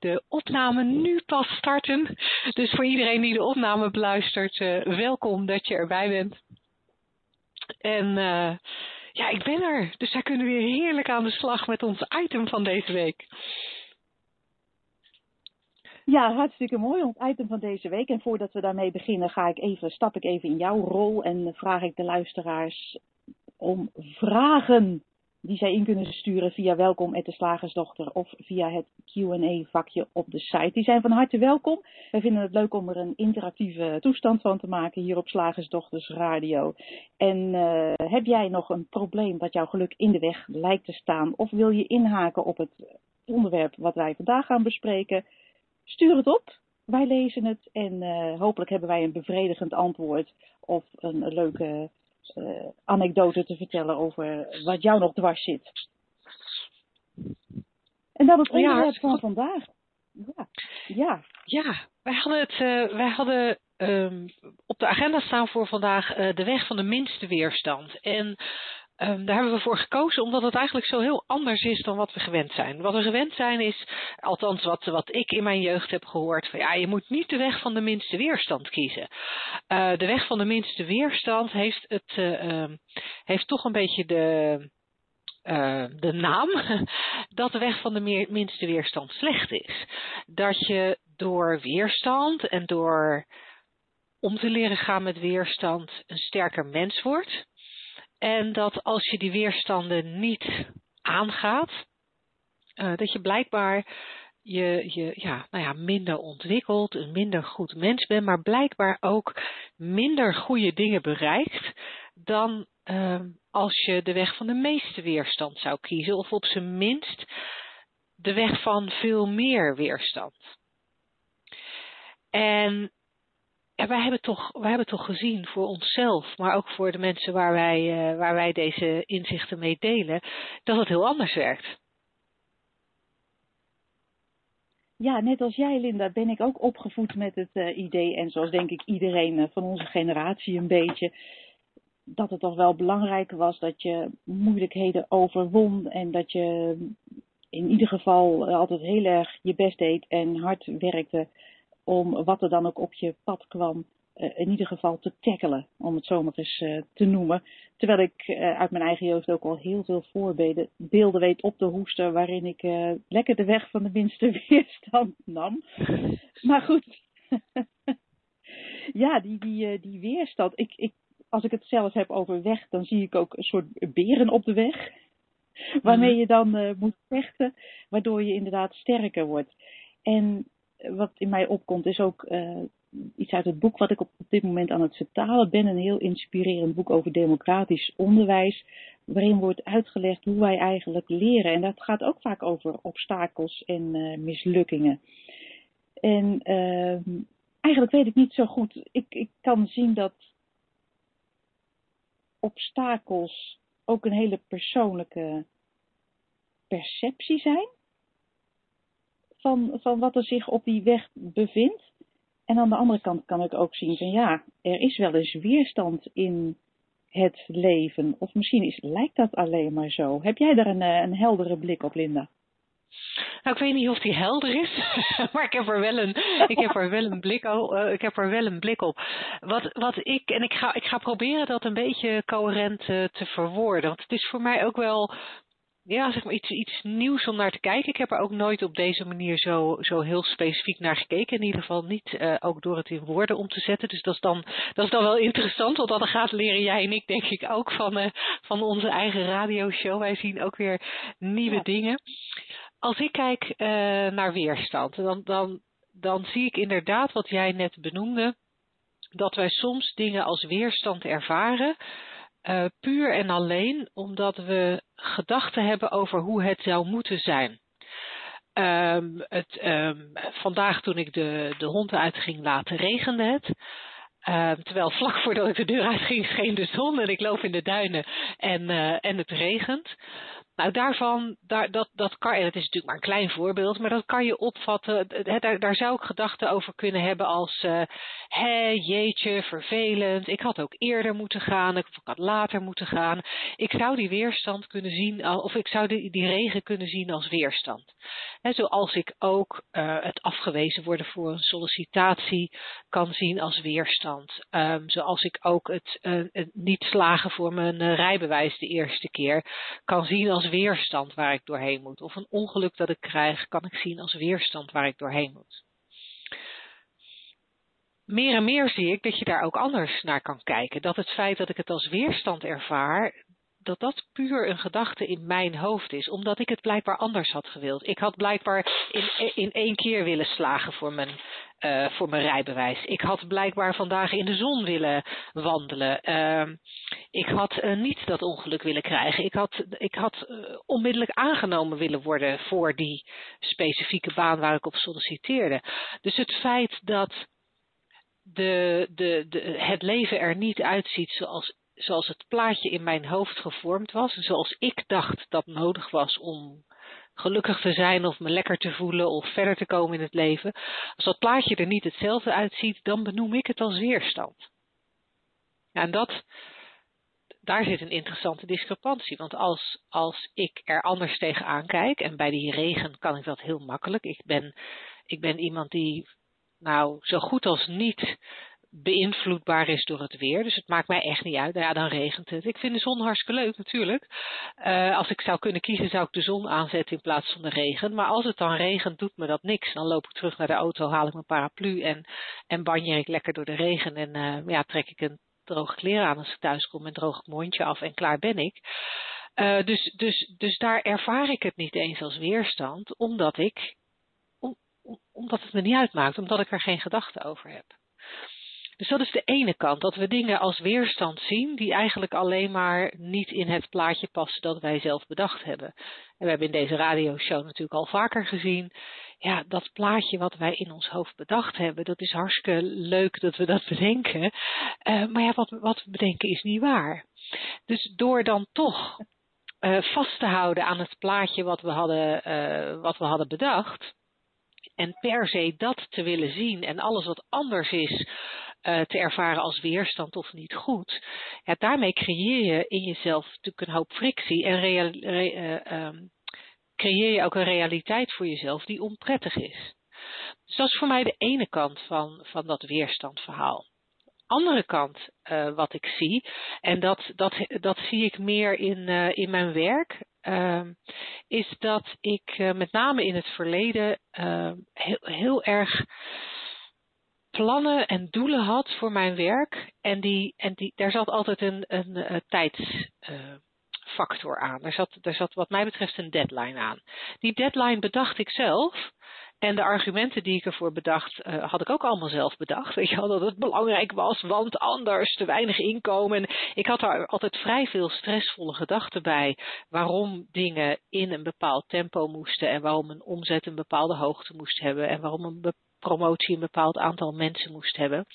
de opname nu pas starten. Dus voor iedereen die de opname beluistert, uh, welkom dat je erbij bent. En uh, ja, ik ben er. Dus wij kunnen weer heerlijk aan de slag met ons item van deze week. Ja, hartstikke mooi, ons item van deze week. En voordat we daarmee beginnen, ga ik even, stap ik even in jouw rol en vraag ik de luisteraars om vragen die zij in kunnen sturen via welkom de slagersdochter of via het Q&A vakje op de site. Die zijn van harte welkom. Wij vinden het leuk om er een interactieve toestand van te maken hier op Slagersdochters Radio. En uh, heb jij nog een probleem wat jouw geluk in de weg lijkt te staan of wil je inhaken op het onderwerp wat wij vandaag gaan bespreken? Stuur het op. Wij lezen het en uh, hopelijk hebben wij een bevredigend antwoord of een leuke uh, anekdote te vertellen over wat jou nog dwars zit. En dat het onderwerp ja, van vandaag. Ja, ja. ja wij hadden, het, uh, wij hadden um, op de agenda staan voor vandaag uh, de weg van de minste weerstand. En Um, daar hebben we voor gekozen omdat het eigenlijk zo heel anders is dan wat we gewend zijn. Wat we gewend zijn is, althans wat, wat ik in mijn jeugd heb gehoord, van ja, je moet niet de weg van de minste weerstand kiezen. Uh, de weg van de minste weerstand heeft, het, uh, heeft toch een beetje de, uh, de naam dat de weg van de minste weerstand slecht is. Dat je door weerstand en door om te leren gaan met weerstand een sterker mens wordt. En dat als je die weerstanden niet aangaat, uh, dat je blijkbaar je, je ja, nou ja, minder ontwikkeld, een minder goed mens bent, maar blijkbaar ook minder goede dingen bereikt dan uh, als je de weg van de meeste weerstand zou kiezen, of op zijn minst de weg van veel meer weerstand. En ja, wij hebben, toch, wij hebben toch gezien voor onszelf, maar ook voor de mensen waar wij, uh, waar wij deze inzichten mee delen, dat het heel anders werkt. Ja, net als jij, Linda, ben ik ook opgevoed met het uh, idee, en zoals denk ik iedereen uh, van onze generatie een beetje, dat het toch wel belangrijk was dat je moeilijkheden overwon en dat je in ieder geval altijd heel erg je best deed en hard werkte om wat er dan ook op je pad kwam, uh, in ieder geval te tackelen, om het zo maar eens uh, te noemen. Terwijl ik uh, uit mijn eigen jeugd ook al heel veel voorbeelden beelden weet op te hoesten, waarin ik lekker de weg van de minste weerstand nam. Maar goed, ja, die, die, die weerstand. Ik, ik, als ik het zelf heb over weg, dan zie ik ook een soort beren op de weg. Waarmee mhm. je dan moet vechten, waardoor je inderdaad sterker wordt. En wat in mij opkomt is ook uh, iets uit het boek wat ik op, dit moment aan het vertalen ben. Een heel inspirerend boek over democratisch onderwijs. Waarin wordt uitgelegd hoe wij eigenlijk leren. En dat gaat ook vaak over obstakels en uh, mislukkingen. En uh, eigenlijk weet ik niet zo goed. Ik, ik kan zien dat obstakels ook een hele persoonlijke perceptie zijn van, van wat er zich op die weg bevindt. En aan de andere kant kan ik ook zien van ja, er is wel eens weerstand in het leven. Of misschien is, lijkt dat alleen maar zo. Heb jij daar een, eh, een heldere blik op, Linda? Nou, ik weet niet of die helder is, maar ik heb er wel een, ik heb er wel een blik op. Uh, ik heb er wel een blik op. Wat, wat ik en ik ga, ik ga proberen dat een beetje coherent uh, te verwoorden, want het is voor mij ook wel ja, zeg maar iets, iets nieuws om naar te kijken. Ik heb er ook nooit op deze manier zo, zo heel specifiek naar gekeken. In ieder geval niet uh, ook door het in woorden om te zetten. Dus dat is dan, dat is dan wel interessant, want dan gaat leren jij en ik denk ik ook van, uh, van onze eigen radioshow. Wij zien ook weer nieuwe dingen. Als ik kijk uh, naar weerstand, dan, dan, dan zie ik inderdaad wat jij net benoemde. Dat wij soms dingen als weerstand ervaren uh, puur en alleen omdat we gedachten hebben over hoe het zou moeten zijn. Um, het, um, vandaag toen ik de, de hond uit ging laten regende het. Um, terwijl vlak voordat ik de deur uitging scheen de zon en ik loop in de duinen en, uh, en het regent. Nou, daarvan, daar, dat, dat kan, en het is natuurlijk maar een klein voorbeeld, maar dat kan je opvatten. Daar, zou ik gedachten over kunnen hebben als: uh, hé, jeetje, vervelend. Ik had ook eerder moeten gaan, ik had later moeten gaan. Ik zou die weerstand kunnen zien, of ik zou die, regen kunnen zien als weerstand. Zoals ik ook uh, het afgewezen worden voor een sollicitatie kan zien als weerstand. Um, zoals ik ook het, uh, het, niet slagen voor mijn rijbewijs de eerste keer kan zien als weerstand waar ik doorheen moet. Of een ongeluk dat ik krijg, kan ik zien als weerstand waar ik doorheen moet. Meer en meer zie ik dat je daar ook anders naar kan kijken. Dat het feit dat ik het als weerstand ervaar, dat dat puur een gedachte in mijn hoofd is, omdat ik het blijkbaar anders had gewild. Ik had blijkbaar in, in één keer willen slagen voor mijn, uh, voor mijn rijbewijs. Ik had blijkbaar vandaag in de zon willen wandelen. Uh, ik had uh, niet dat ongeluk willen krijgen. Ik had, ik had uh, onmiddellijk aangenomen willen worden voor die specifieke baan waar ik op solliciteerde. Dus het feit dat de, de, de, het leven er niet uitziet zoals zoals het plaatje in mijn hoofd gevormd was, zoals ik dacht dat nodig was om gelukkig te zijn of me lekker te voelen of verder te komen in het leven. Als dat plaatje er niet hetzelfde uitziet, dan benoem ik het als weerstand. En dat, daar zit een interessante discrepantie. Want als, als ik er anders tegenaan kijk, en bij die regen kan ik dat heel makkelijk. Ik ben, ik ben iemand die, nou, zo goed als niet beïnvloedbaar is door het weer. Dus het maakt mij echt niet uit. Nou ja, dan regent het. Ik vind de zon hartstikke leuk natuurlijk. Uh, als ik zou kunnen kiezen, zou ik de zon aanzetten in plaats van de regen. Maar als het dan regent, doet me dat niks. Dan loop ik terug naar de auto, haal ik mijn paraplu en, en banjer ik lekker door de regen. En uh, ja, trek ik een droge kleren aan als ik thuis kom en droog mondje af en klaar ben ik. Uh, dus, dus, dus daar ervaar ik het niet eens als weerstand, omdat ik, om, omdat het me niet uitmaakt, omdat ik er geen gedachten over heb. Dus dat is de ene kant, dat we dingen als weerstand zien die eigenlijk alleen maar niet in het plaatje passen dat wij zelf bedacht hebben. En we hebben in deze radioshow natuurlijk al vaker gezien, ja, dat plaatje wat wij in ons hoofd bedacht hebben, dat is hartstikke leuk dat we dat bedenken. Uh, maar ja, wat, wat we bedenken is niet waar. Dus door dan toch uh, vast te houden aan het plaatje wat we hadden, uh, wat we hadden bedacht, en per se dat te willen zien en alles wat anders is, uh, te ervaren als weerstand of niet goed, daarmee creëer je in jezelf natuurlijk een hoop frictie en uh, um, creëer je ook een realiteit voor jezelf die onprettig is. Dus dat is voor mij de ene kant van, van dat weerstandverhaal. Andere kant uh, wat ik zie, en dat, dat, dat zie ik meer in, in mijn werk, is dat ik met name in het verleden heel, heel erg plannen en doelen had voor mijn werk. En, die, en die, daar zat altijd een, een, een tijdsfactor uh, aan. Daar zat, daar zat wat mij betreft een deadline aan. Die deadline bedacht ik zelf. En de argumenten die ik ervoor bedacht, uh, had ik ook allemaal zelf bedacht. Weet je wel, dat het belangrijk was, want anders te weinig inkomen. Ik had daar altijd vrij veel stressvolle gedachten bij. Waarom dingen in een bepaald tempo moesten. En waarom een omzet een bepaalde hoogte moest hebben. En waarom een promotie een bepaald aantal mensen moest hebben.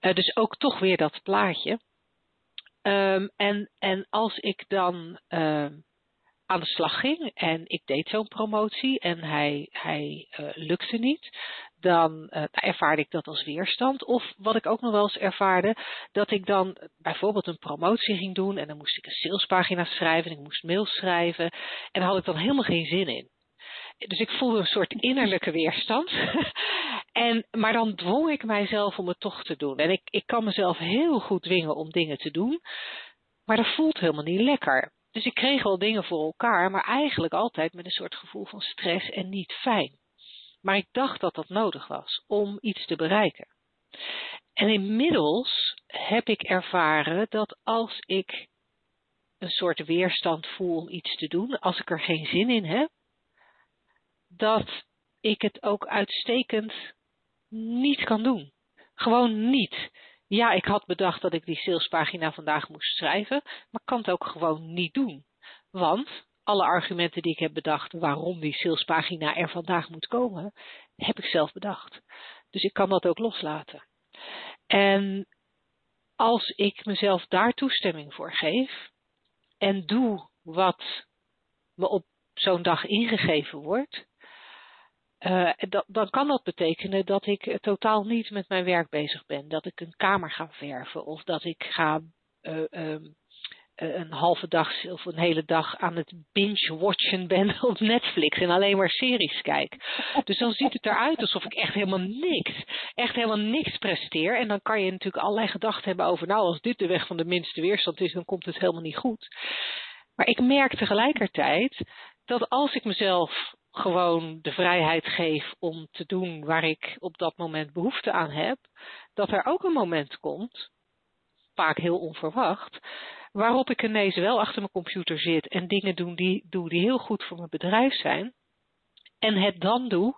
Uh, dus ook toch weer dat plaatje. Um, en, en als ik dan uh, aan de slag ging en ik deed zo'n promotie en hij, hij uh, lukte niet, dan uh, ervaarde ik dat als weerstand. Of wat ik ook nog wel eens ervaarde, dat ik dan bijvoorbeeld een promotie ging doen en dan moest ik een salespagina schrijven en ik moest mails schrijven en daar had ik dan helemaal geen zin in. Dus ik voelde een soort innerlijke weerstand. en, maar dan dwong ik mijzelf om het toch te doen. En ik, ik kan mezelf heel goed dwingen om dingen te doen. Maar dat voelt helemaal niet lekker. Dus ik kreeg wel dingen voor elkaar, maar eigenlijk altijd met een soort gevoel van stress en niet fijn. Maar ik dacht dat dat nodig was om iets te bereiken. En inmiddels heb ik ervaren dat als ik een soort weerstand voel om iets te doen, als ik er geen zin in heb, dat ik het ook uitstekend niet kan doen. Gewoon niet. Ja, ik had bedacht dat ik die salespagina vandaag moest schrijven, maar kan het ook gewoon niet doen. Want alle argumenten die ik heb bedacht waarom die salespagina er vandaag moet komen, heb ik zelf bedacht. Dus ik kan dat ook loslaten. En als ik mezelf daar toestemming voor geef en doe wat me op zo'n dag ingegeven wordt, uh, dan kan dat betekenen dat ik totaal niet met mijn werk bezig ben. Dat ik een kamer ga verven of dat ik ga uh, um, een halve dag of een hele dag aan het binge-watchen ben op Netflix en alleen maar series kijk. Dus dan ziet het eruit alsof ik echt helemaal niks, echt helemaal niks presteer. En dan kan je natuurlijk allerlei gedachten hebben over, nou als dit de weg van de minste weerstand is, dan komt het helemaal niet goed. Maar ik merk tegelijkertijd dat als ik mezelf gewoon de vrijheid geef om te doen waar ik op dat moment behoefte aan heb, dat er ook een moment komt, vaak heel onverwacht, waarop ik ineens wel achter mijn computer zit en dingen doe die, doe die heel goed voor mijn bedrijf zijn. En het dan doe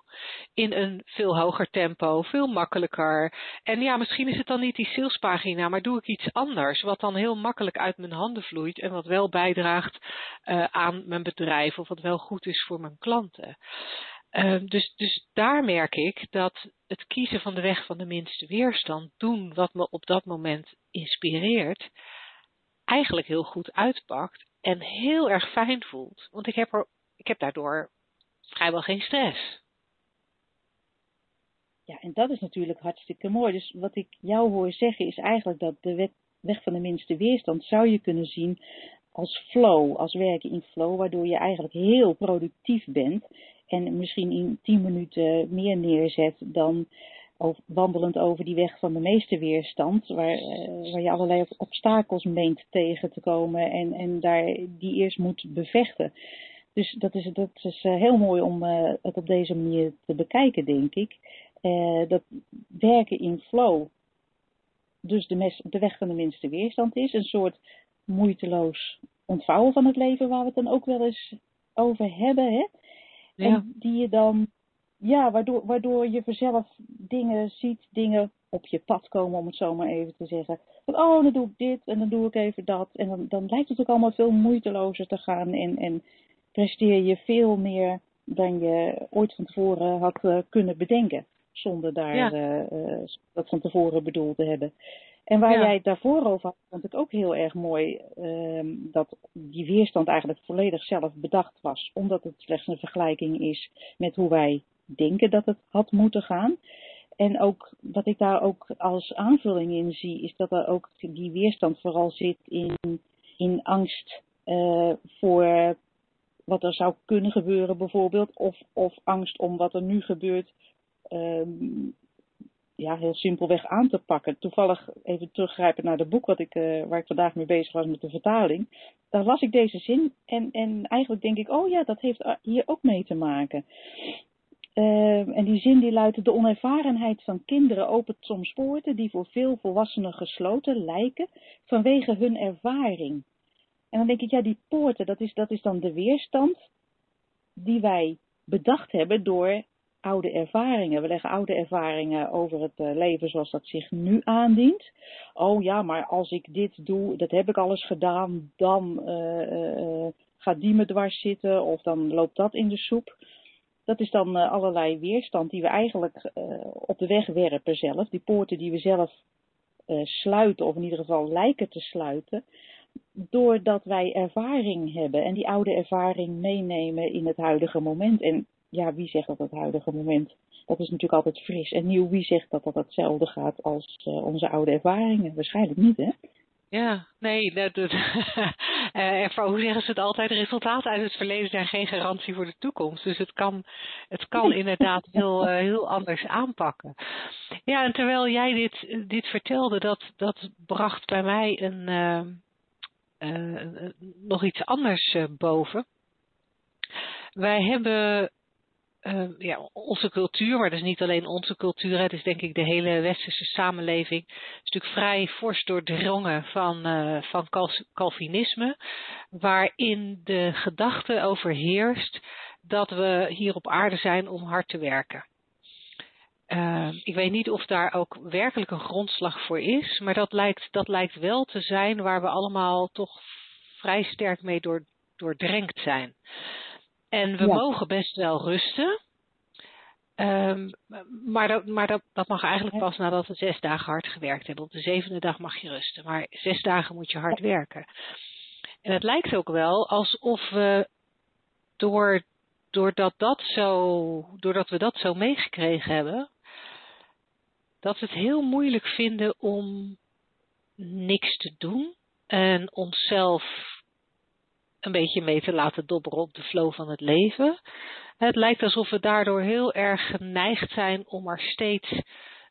in een veel hoger tempo, veel makkelijker. En ja, misschien is het dan niet die salespagina, maar doe ik iets anders. Wat dan heel makkelijk uit mijn handen vloeit en wat wel bijdraagt uh, aan mijn bedrijf of wat wel goed is voor mijn klanten. Uh, dus, dus daar merk ik dat het kiezen van de weg van de minste weerstand, doen wat me op dat moment inspireert, eigenlijk heel goed uitpakt en heel erg fijn voelt. Want ik heb, er, ik heb daardoor vrijwel geen stress. Ja, en dat is natuurlijk hartstikke mooi. Dus wat ik jou hoor zeggen is eigenlijk dat de weg van de minste weerstand zou je kunnen zien als flow, als werken in flow, waardoor je eigenlijk heel productief bent en misschien in 10 minuten meer neerzet dan wandelend over die weg van de meeste weerstand, waar, uh, waar je allerlei obstakels meent tegen te komen en, en daar die eerst moet bevechten. Dus dat is, dat is uh, heel mooi om uh, het op deze manier te bekijken, denk ik. dat werken in flow, dus de, mes, de weg van de minste weerstand is, een soort moeiteloos ontvouwen van het leven, waar we het dan ook wel eens over hebben. Hè? Ja. En die je dan ja, waardoor, waardoor je vanzelf dingen ziet, dingen op je pad komen, om het zo maar even te zeggen. Van, oh, dan doe ik dit en dan doe ik even dat. En dan, dan lijkt het ook allemaal veel moeitelozer te gaan en, en presteer je veel meer dan je ooit van tevoren had uh, kunnen bedenken. Zonder daar ja. uh, uh, dat van tevoren bedoeld te hebben. En waar ja. jij het daarvoor over had, vond ik ook heel erg mooi uh, dat die weerstand eigenlijk volledig zelf bedacht was. Omdat het slechts een vergelijking is met hoe wij denken dat het had moeten gaan. En ook wat ik daar ook als aanvulling in zie, is dat er ook die weerstand vooral zit in, in angst uh, voor wat er zou kunnen gebeuren bijvoorbeeld, of, of angst om wat er nu gebeurt, um, ja, heel simpelweg aan te pakken. Toevallig even teruggrijpen naar het boek wat ik, uh, waar ik vandaag mee bezig was met de vertaling. Daar las ik deze zin en, en eigenlijk denk ik, oh ja, dat heeft hier ook mee te maken. Uh, en die zin die luidt, de onervarenheid van kinderen opent soms poorten die voor veel volwassenen gesloten lijken vanwege hun ervaring. En dan denk ik, ja, die poorten, dat is, dat is dan de weerstand die wij bedacht hebben door oude ervaringen. We leggen oude ervaringen over het uh, leven zoals dat zich nu aandient. Oh ja, maar als ik dit doe, dat heb ik alles gedaan, dan uh, gaat die me dwars zitten of dan loopt dat in de soep dat is dan allerlei weerstand die we eigenlijk op de weg werpen zelf. Die poorten die we zelf sluiten, of in ieder geval lijken te sluiten, doordat wij ervaring hebben en die oude ervaring meenemen in het huidige moment. En ja, wie zegt dat het huidige moment, dat is natuurlijk altijd fris en nieuw. Wie zegt dat dat hetzelfde gaat als onze oude ervaringen? Waarschijnlijk niet, hè? Ja, nee, dat, dat uh, hoe zeggen ze het altijd? Resultaten uit het verleden zijn geen garantie voor de toekomst. Dus het kan, het kan inderdaad heel, uh, heel anders aanpakken. Ja, en terwijl jij dit, dit vertelde, dat, dat bracht bij mij een, uh, nog iets anders boven. Wij hebben uh, ja, onze cultuur, maar dat is niet alleen onze cultuur, het is denk ik de hele westerse samenleving, is natuurlijk vrij fors doordrongen van, uh, van Calvinisme, waarin de gedachte overheerst dat we hier op aarde zijn om hard te werken. Uh, ik weet niet of daar ook werkelijk een grondslag voor is, maar dat lijkt, dat lijkt wel te zijn waar we allemaal toch vrij sterk mee door, doordrenkt zijn. En we ja. mogen best wel rusten. Um, maar dat, maar dat, dat mag eigenlijk pas nadat we zes dagen hard gewerkt hebben. Op de zevende dag mag je rusten. Maar zes dagen moet je hard werken. En het lijkt ook wel alsof we door, doordat, dat zo, doordat we dat zo meegekregen hebben, dat we het heel moeilijk vinden om niks te doen en onszelf een beetje mee te laten dobberen op de flow van het leven. Het lijkt alsof we daardoor heel erg geneigd zijn om maar steeds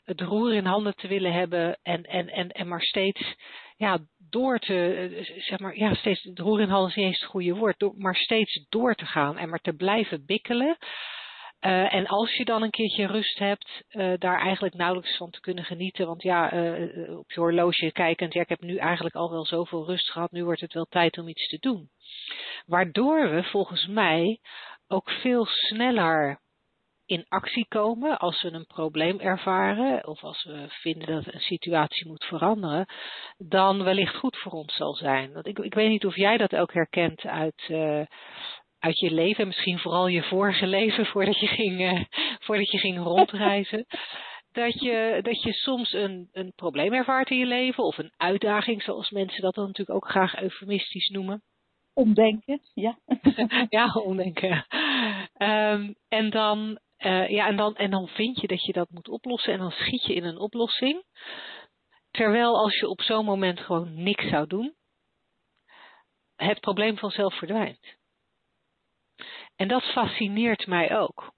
het roer in handen te willen hebben en, en, en, en maar steeds ja, door te, zeg maar, ja, steeds, het roer in handen is niet eens het goede woord, maar steeds door te gaan en maar te blijven bikkelen. Uh, en als je dan een keertje rust hebt, uh, daar eigenlijk nauwelijks van te kunnen genieten. Want ja, uh, op je horloge kijkend, ja, ik heb nu eigenlijk al wel zoveel rust gehad, nu wordt het wel tijd om iets te doen. Waardoor we volgens mij ook veel sneller in actie komen als we een probleem ervaren of als we vinden dat een situatie moet veranderen, dan wellicht goed voor ons zal zijn. Want ik, ik weet niet of jij dat ook herkent uit, uit je leven, en misschien vooral je vorige leven voordat je ging, uh, voordat je ging rondreizen. dat je, dat je soms een, een probleem ervaart in je leven of een uitdaging, zoals mensen dat dan natuurlijk ook graag eufemistisch noemen. Omdenken, ja. ja, omdenken. Um, en dan uh, ja, en dan, en dan vind je dat je dat moet oplossen en dan schiet je in een oplossing. Terwijl als je op zo'n moment gewoon niks zou doen, het probleem vanzelf verdwijnt. En dat fascineert mij ook.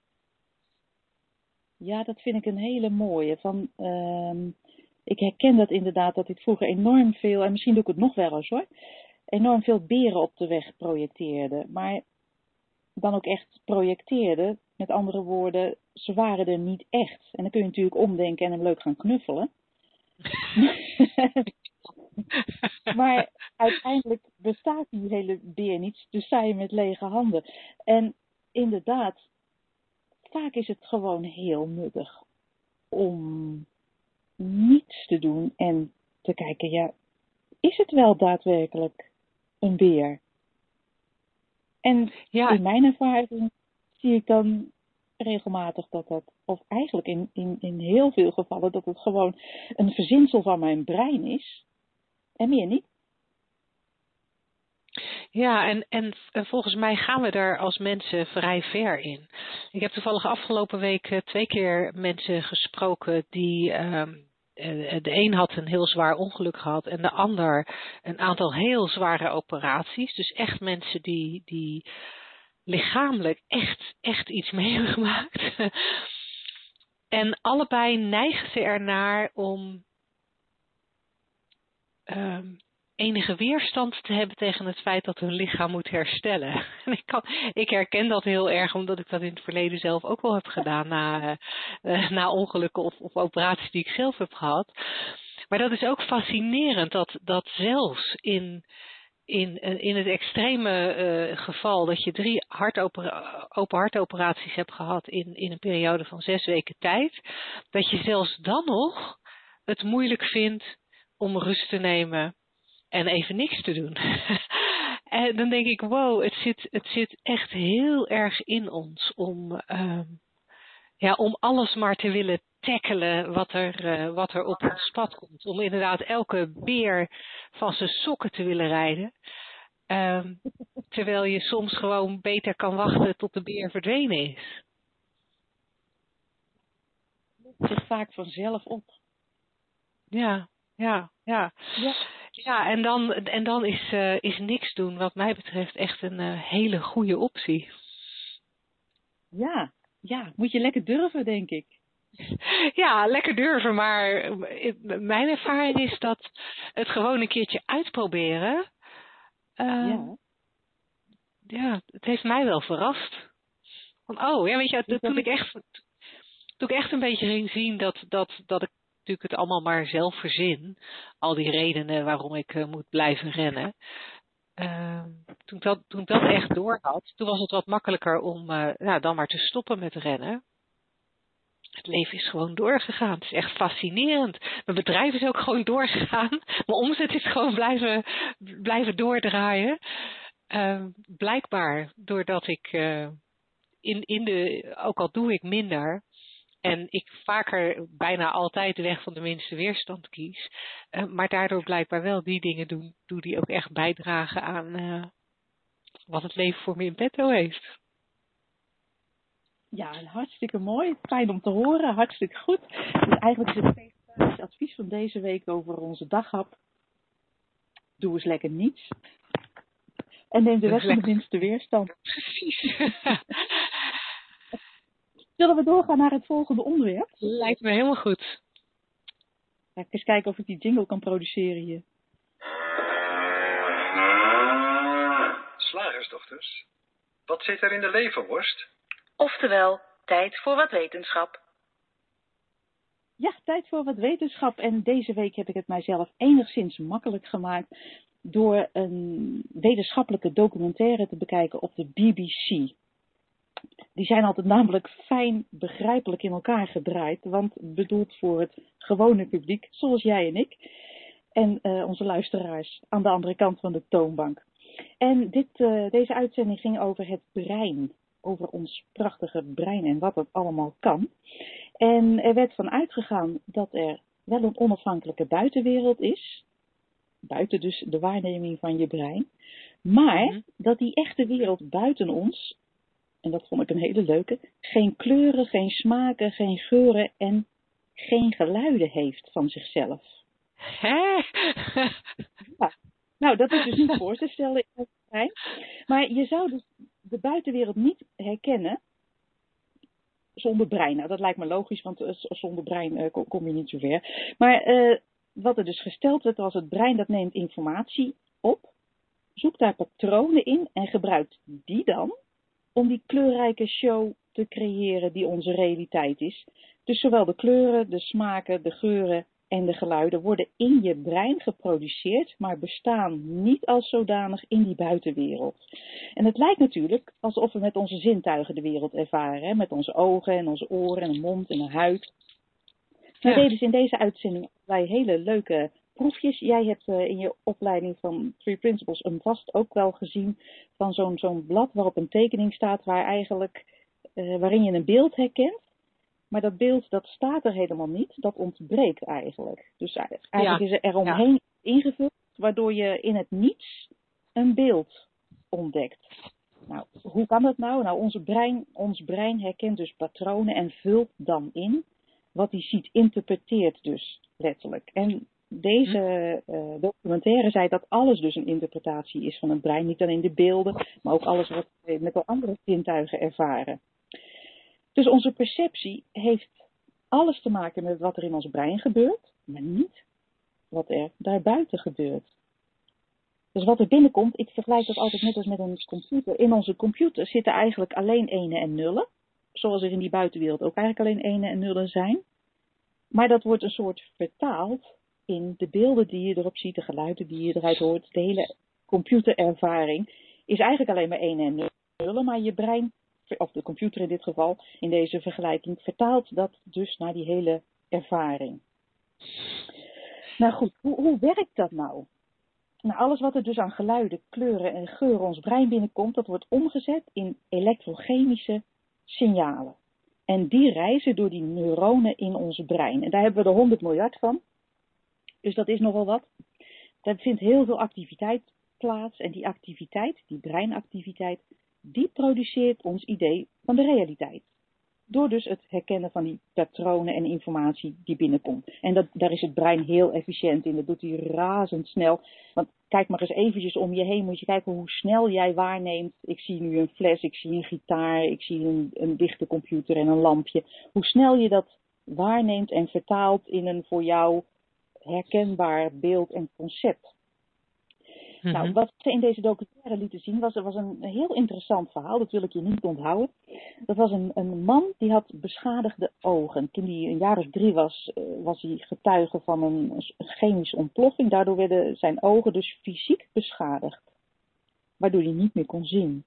Ja, dat vind ik een hele mooie. Van, uh, ik herken dat inderdaad, dat ik vroeger enorm veel, en misschien doe ik het nog wel eens hoor, enorm veel beren op de weg projecteerde. Maar dan ook echt projecteerde met andere woorden, ze waren er niet echt. En dan kun je natuurlijk omdenken en hem leuk gaan knuffelen. maar uiteindelijk bestaat die hele beer niet, dus sta je met lege handen. En inderdaad, vaak is het gewoon heel nuttig om niets te doen en te kijken, ja, is het wel daadwerkelijk een beer? En ja. in mijn ervaring zie ik dan regelmatig dat dat, of eigenlijk in, in, in heel veel gevallen, dat het gewoon een verzinsel van mijn brein is. En meer niet. Ja, en, en, en, volgens mij gaan we daar als mensen vrij ver in. Ik heb toevallig afgelopen week eh, twee keer mensen gesproken die. Uh, de een had een heel zwaar ongeluk gehad en de ander een aantal heel zware operaties. Dus echt mensen die, die lichamelijk echt, echt iets meegemaakt. en allebei neigen ze ernaar om enige weerstand te hebben tegen het feit dat hun lichaam moet herstellen. ik, kan, ik herken dat heel erg omdat ik dat in het verleden zelf ook wel heb gedaan na, uh, na ongelukken of, of operaties die ik zelf heb gehad. Maar dat is ook fascinerend dat, dat zelfs in in, in het extreme geval dat je drie open hartoperaties hebt gehad in, in een periode van zes weken tijd, dat je zelfs dan nog het moeilijk vindt om rust te nemen en even niks te doen. en dan denk ik, wow, het zit, het zit echt heel erg in ons om, uh, ja, om alles maar te willen tackelen wat er, uh, wat er op ons pad komt. Om inderdaad elke beer van zijn sokken te willen rijden. Um, terwijl je soms gewoon beter kan wachten tot de beer verdwenen is. Het zit vaak vanzelf op. Ja, ja, ja. Ja, ja en, dan, en dan is, uh, is niks doen wat mij betreft echt een uh, hele goede optie. Ja, ja, moet je lekker durven, denk ik. Ja, lekker durven, maar mijn ervaring is dat het gewoon een keertje uitproberen. Uh, ja. ja, het heeft mij wel verrast. Van, oh, ja, weet je, toen ik echt, toen ik echt een beetje ging zien dat, dat, dat ik natuurlijk het allemaal maar zelf verzin, al die redenen waarom ik uh, moet blijven rennen. Uh, toen, ik dat, toen dat echt door had, toen was het wat makkelijker om uh, nou, dan maar te stoppen met rennen. Het leven is gewoon doorgegaan. Het is echt fascinerend. Mijn bedrijf is ook gewoon doorgegaan. Mijn omzet is gewoon blijven, blijven doordraaien. Uh, blijkbaar doordat ik uh, in, in de, ook al doe ik minder, en ik vaker bijna altijd de weg van de minste weerstand kies, uh, maar daardoor blijkbaar wel die dingen doen, doe die ook echt bijdragen aan wat het leven voor me in petto heeft. Ja, hartstikke mooi. Fijn om te horen. Hartstikke goed. Dus eigenlijk is het vegetarisch advies van deze week over onze daghap. Doe eens lekker niets. En neem de rest van de minste weerstand. Precies. Zullen we doorgaan naar het volgende onderwerp? Lijkt me helemaal goed. Ga ik eens kijken of ik die jingle kan produceren hier. Slagersdochters, wat zit er in de leverworst? Oftewel, tijd voor wat wetenschap. Ja, tijd voor wat wetenschap. En deze week heb ik het mijzelf enigszins makkelijk gemaakt door een wetenschappelijke documentaire te bekijken op de BBC. Die zijn altijd namelijk fijn begrijpelijk in elkaar gedraaid, want bedoeld voor het gewone publiek, zoals jij en ik, en uh, onze luisteraars aan de andere kant van de toonbank. En dit, uh, deze uitzending ging over het brein, over ons prachtige brein en wat het allemaal kan. En er werd van uitgegaan dat er wel een onafhankelijke buitenwereld is, buiten dus de waarneming van je brein, maar -hmm. dat die echte wereld buiten ons en dat vond ik een hele leuke, geen kleuren, geen smaken, geen geuren en geen geluiden heeft van zichzelf. Hè? Ja. Nou, dat is dus niet voor te stellen in het brein. Maar je zou dus de buitenwereld niet herkennen zonder brein. Nou, dat lijkt me logisch, want zonder brein uh, kom je niet zo ver. Maar uh, wat er dus gesteld werd was het brein dat neemt informatie op, zoekt daar patronen in en gebruikt die dan om die kleurrijke show te creëren die onze realiteit is. Dus zowel de kleuren, de smaken, de geuren en de geluiden worden in je brein geproduceerd, maar bestaan niet als zodanig in die buitenwereld. En het lijkt natuurlijk alsof we met onze zintuigen de wereld ervaren, hè? met onze ogen en onze oren en de mond en de huid. We ja. deden dus in deze uitzending wij hele leuke proefjes. Jij hebt uh, in je opleiding van Three Principles een vast ook wel gezien van zo'n zo'n blad waarop een tekening staat waar eigenlijk, uh, waarin je een beeld herkent. Maar dat beeld dat staat er helemaal niet, dat ontbreekt eigenlijk. Dus eigenlijk ja. is er eromheen ja. ingevuld, waardoor je in het niets een beeld ontdekt. Nou, hoe kan dat nou? Nou, onze brein, ons brein herkent dus patronen en vult dan in. Wat hij ziet, interpreteert dus letterlijk. En deze uh, documentaire zei dat alles dus een interpretatie is van het brein. Niet alleen de beelden, maar ook alles wat we met de andere zintuigen ervaren. Dus onze perceptie heeft alles te maken met wat er in ons brein gebeurt, maar niet wat er daarbuiten gebeurt. Dus wat er binnenkomt, ik vergelijk dat altijd net als met een computer. In onze computer zitten eigenlijk alleen enen en nullen. Zoals er in die buitenwereld ook eigenlijk alleen enen en nullen zijn. Maar dat wordt een soort vertaald de beelden die je erop ziet, de geluiden die je eruit hoort, de hele computerervaring is eigenlijk alleen maar 1 en 0, maar je brein, of de computer in dit geval, in deze vergelijking, vertaalt dat dus naar die hele ervaring. Nou goed, hoe, hoe werkt dat nou? Nou, alles wat er dus aan geluiden, kleuren en geuren ons brein binnenkomt, dat wordt omgezet in elektrochemische signalen. En die reizen door die neuronen in ons brein. En daar hebben we er 100 miljard van. Dus dat is nogal wat. Er vindt heel veel activiteit plaats en die activiteit, die breinactiviteit, die produceert ons idee van de realiteit. Door dus het herkennen van die patronen en informatie die binnenkomt. En dat, daar is het brein heel efficiënt in. Dat doet hij razendsnel. Want kijk maar eens eventjes om je heen. Moet je kijken hoe snel jij waarneemt. Ik zie nu een fles, ik zie een gitaar, ik zie een, een dichte computer en een lampje. Hoe snel je dat waarneemt en vertaalt in een voor jou herkenbaar beeld en concept. Mm-hmm. Nou, wat ze in deze documentaire lieten zien was, was een heel interessant verhaal, dat wil ik je niet onthouden. Dat was een, een man die had beschadigde ogen. Toen hij een jaar of drie was, was hij getuige van een chemische ontploffing. Daardoor werden zijn ogen dus fysiek beschadigd, waardoor hij niet meer kon zien.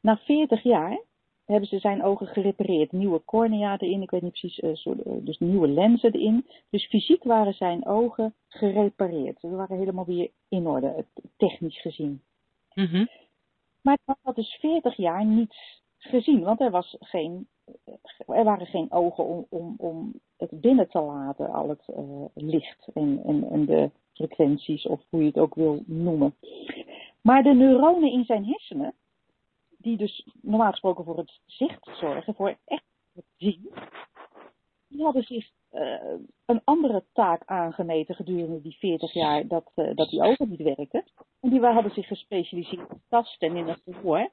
Na 40 jaar hebben ze zijn ogen gerepareerd. Nieuwe cornea erin, ik weet niet precies, uh, soort, uh, dus nieuwe lenzen erin. Dus fysiek waren zijn ogen gerepareerd. Ze waren helemaal weer in orde, technisch gezien. Mm-hmm. Maar hij had dus 40 jaar niets gezien, want er, was geen, er waren geen ogen om, om, om het binnen te laten, al het uh, licht en, en, en de frequenties, of hoe je het ook wil noemen. Maar de neuronen in zijn hersenen, die dus normaal gesproken voor het zicht zorgen, voor echt het zien, die hadden zich uh, een andere taak aangemeten gedurende die 40 jaar dat, uh, dat die ogen niet werkten. En die hadden zich gespecialiseerd in tasten en in het gehoor.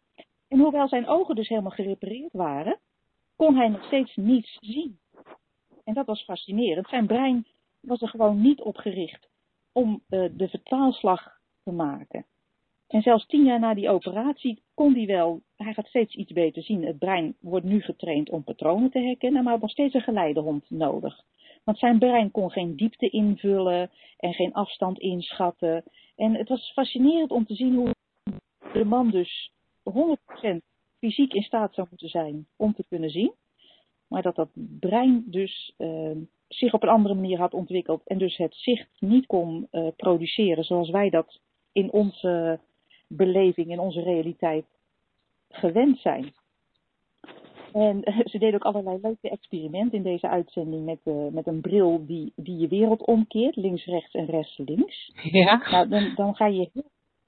En hoewel zijn ogen dus helemaal gerepareerd waren, kon hij nog steeds niets zien. En dat was fascinerend. Zijn brein was er gewoon niet op gericht om uh, de vertaalslag te maken. En zelfs tien jaar na die operatie kon hij wel, hij gaat steeds iets beter zien. Het brein wordt nu getraind om patronen te herkennen, maar had nog steeds een geleidehond nodig. Want zijn brein kon geen diepte invullen en geen afstand inschatten. En het was fascinerend om te zien hoe de man dus 100% fysiek in staat zou moeten zijn om te kunnen zien. Maar dat dat brein dus uh, zich op een andere manier had ontwikkeld en dus het zicht niet kon uh, produceren zoals wij dat in onze beleving, in onze realiteit gewend zijn. En ze deden ook allerlei leuke experimenten in deze uitzending met, uh, met een bril die, die je wereld omkeert, links, rechts en rechts, links. Ja. Nou, dan, dan ga, je,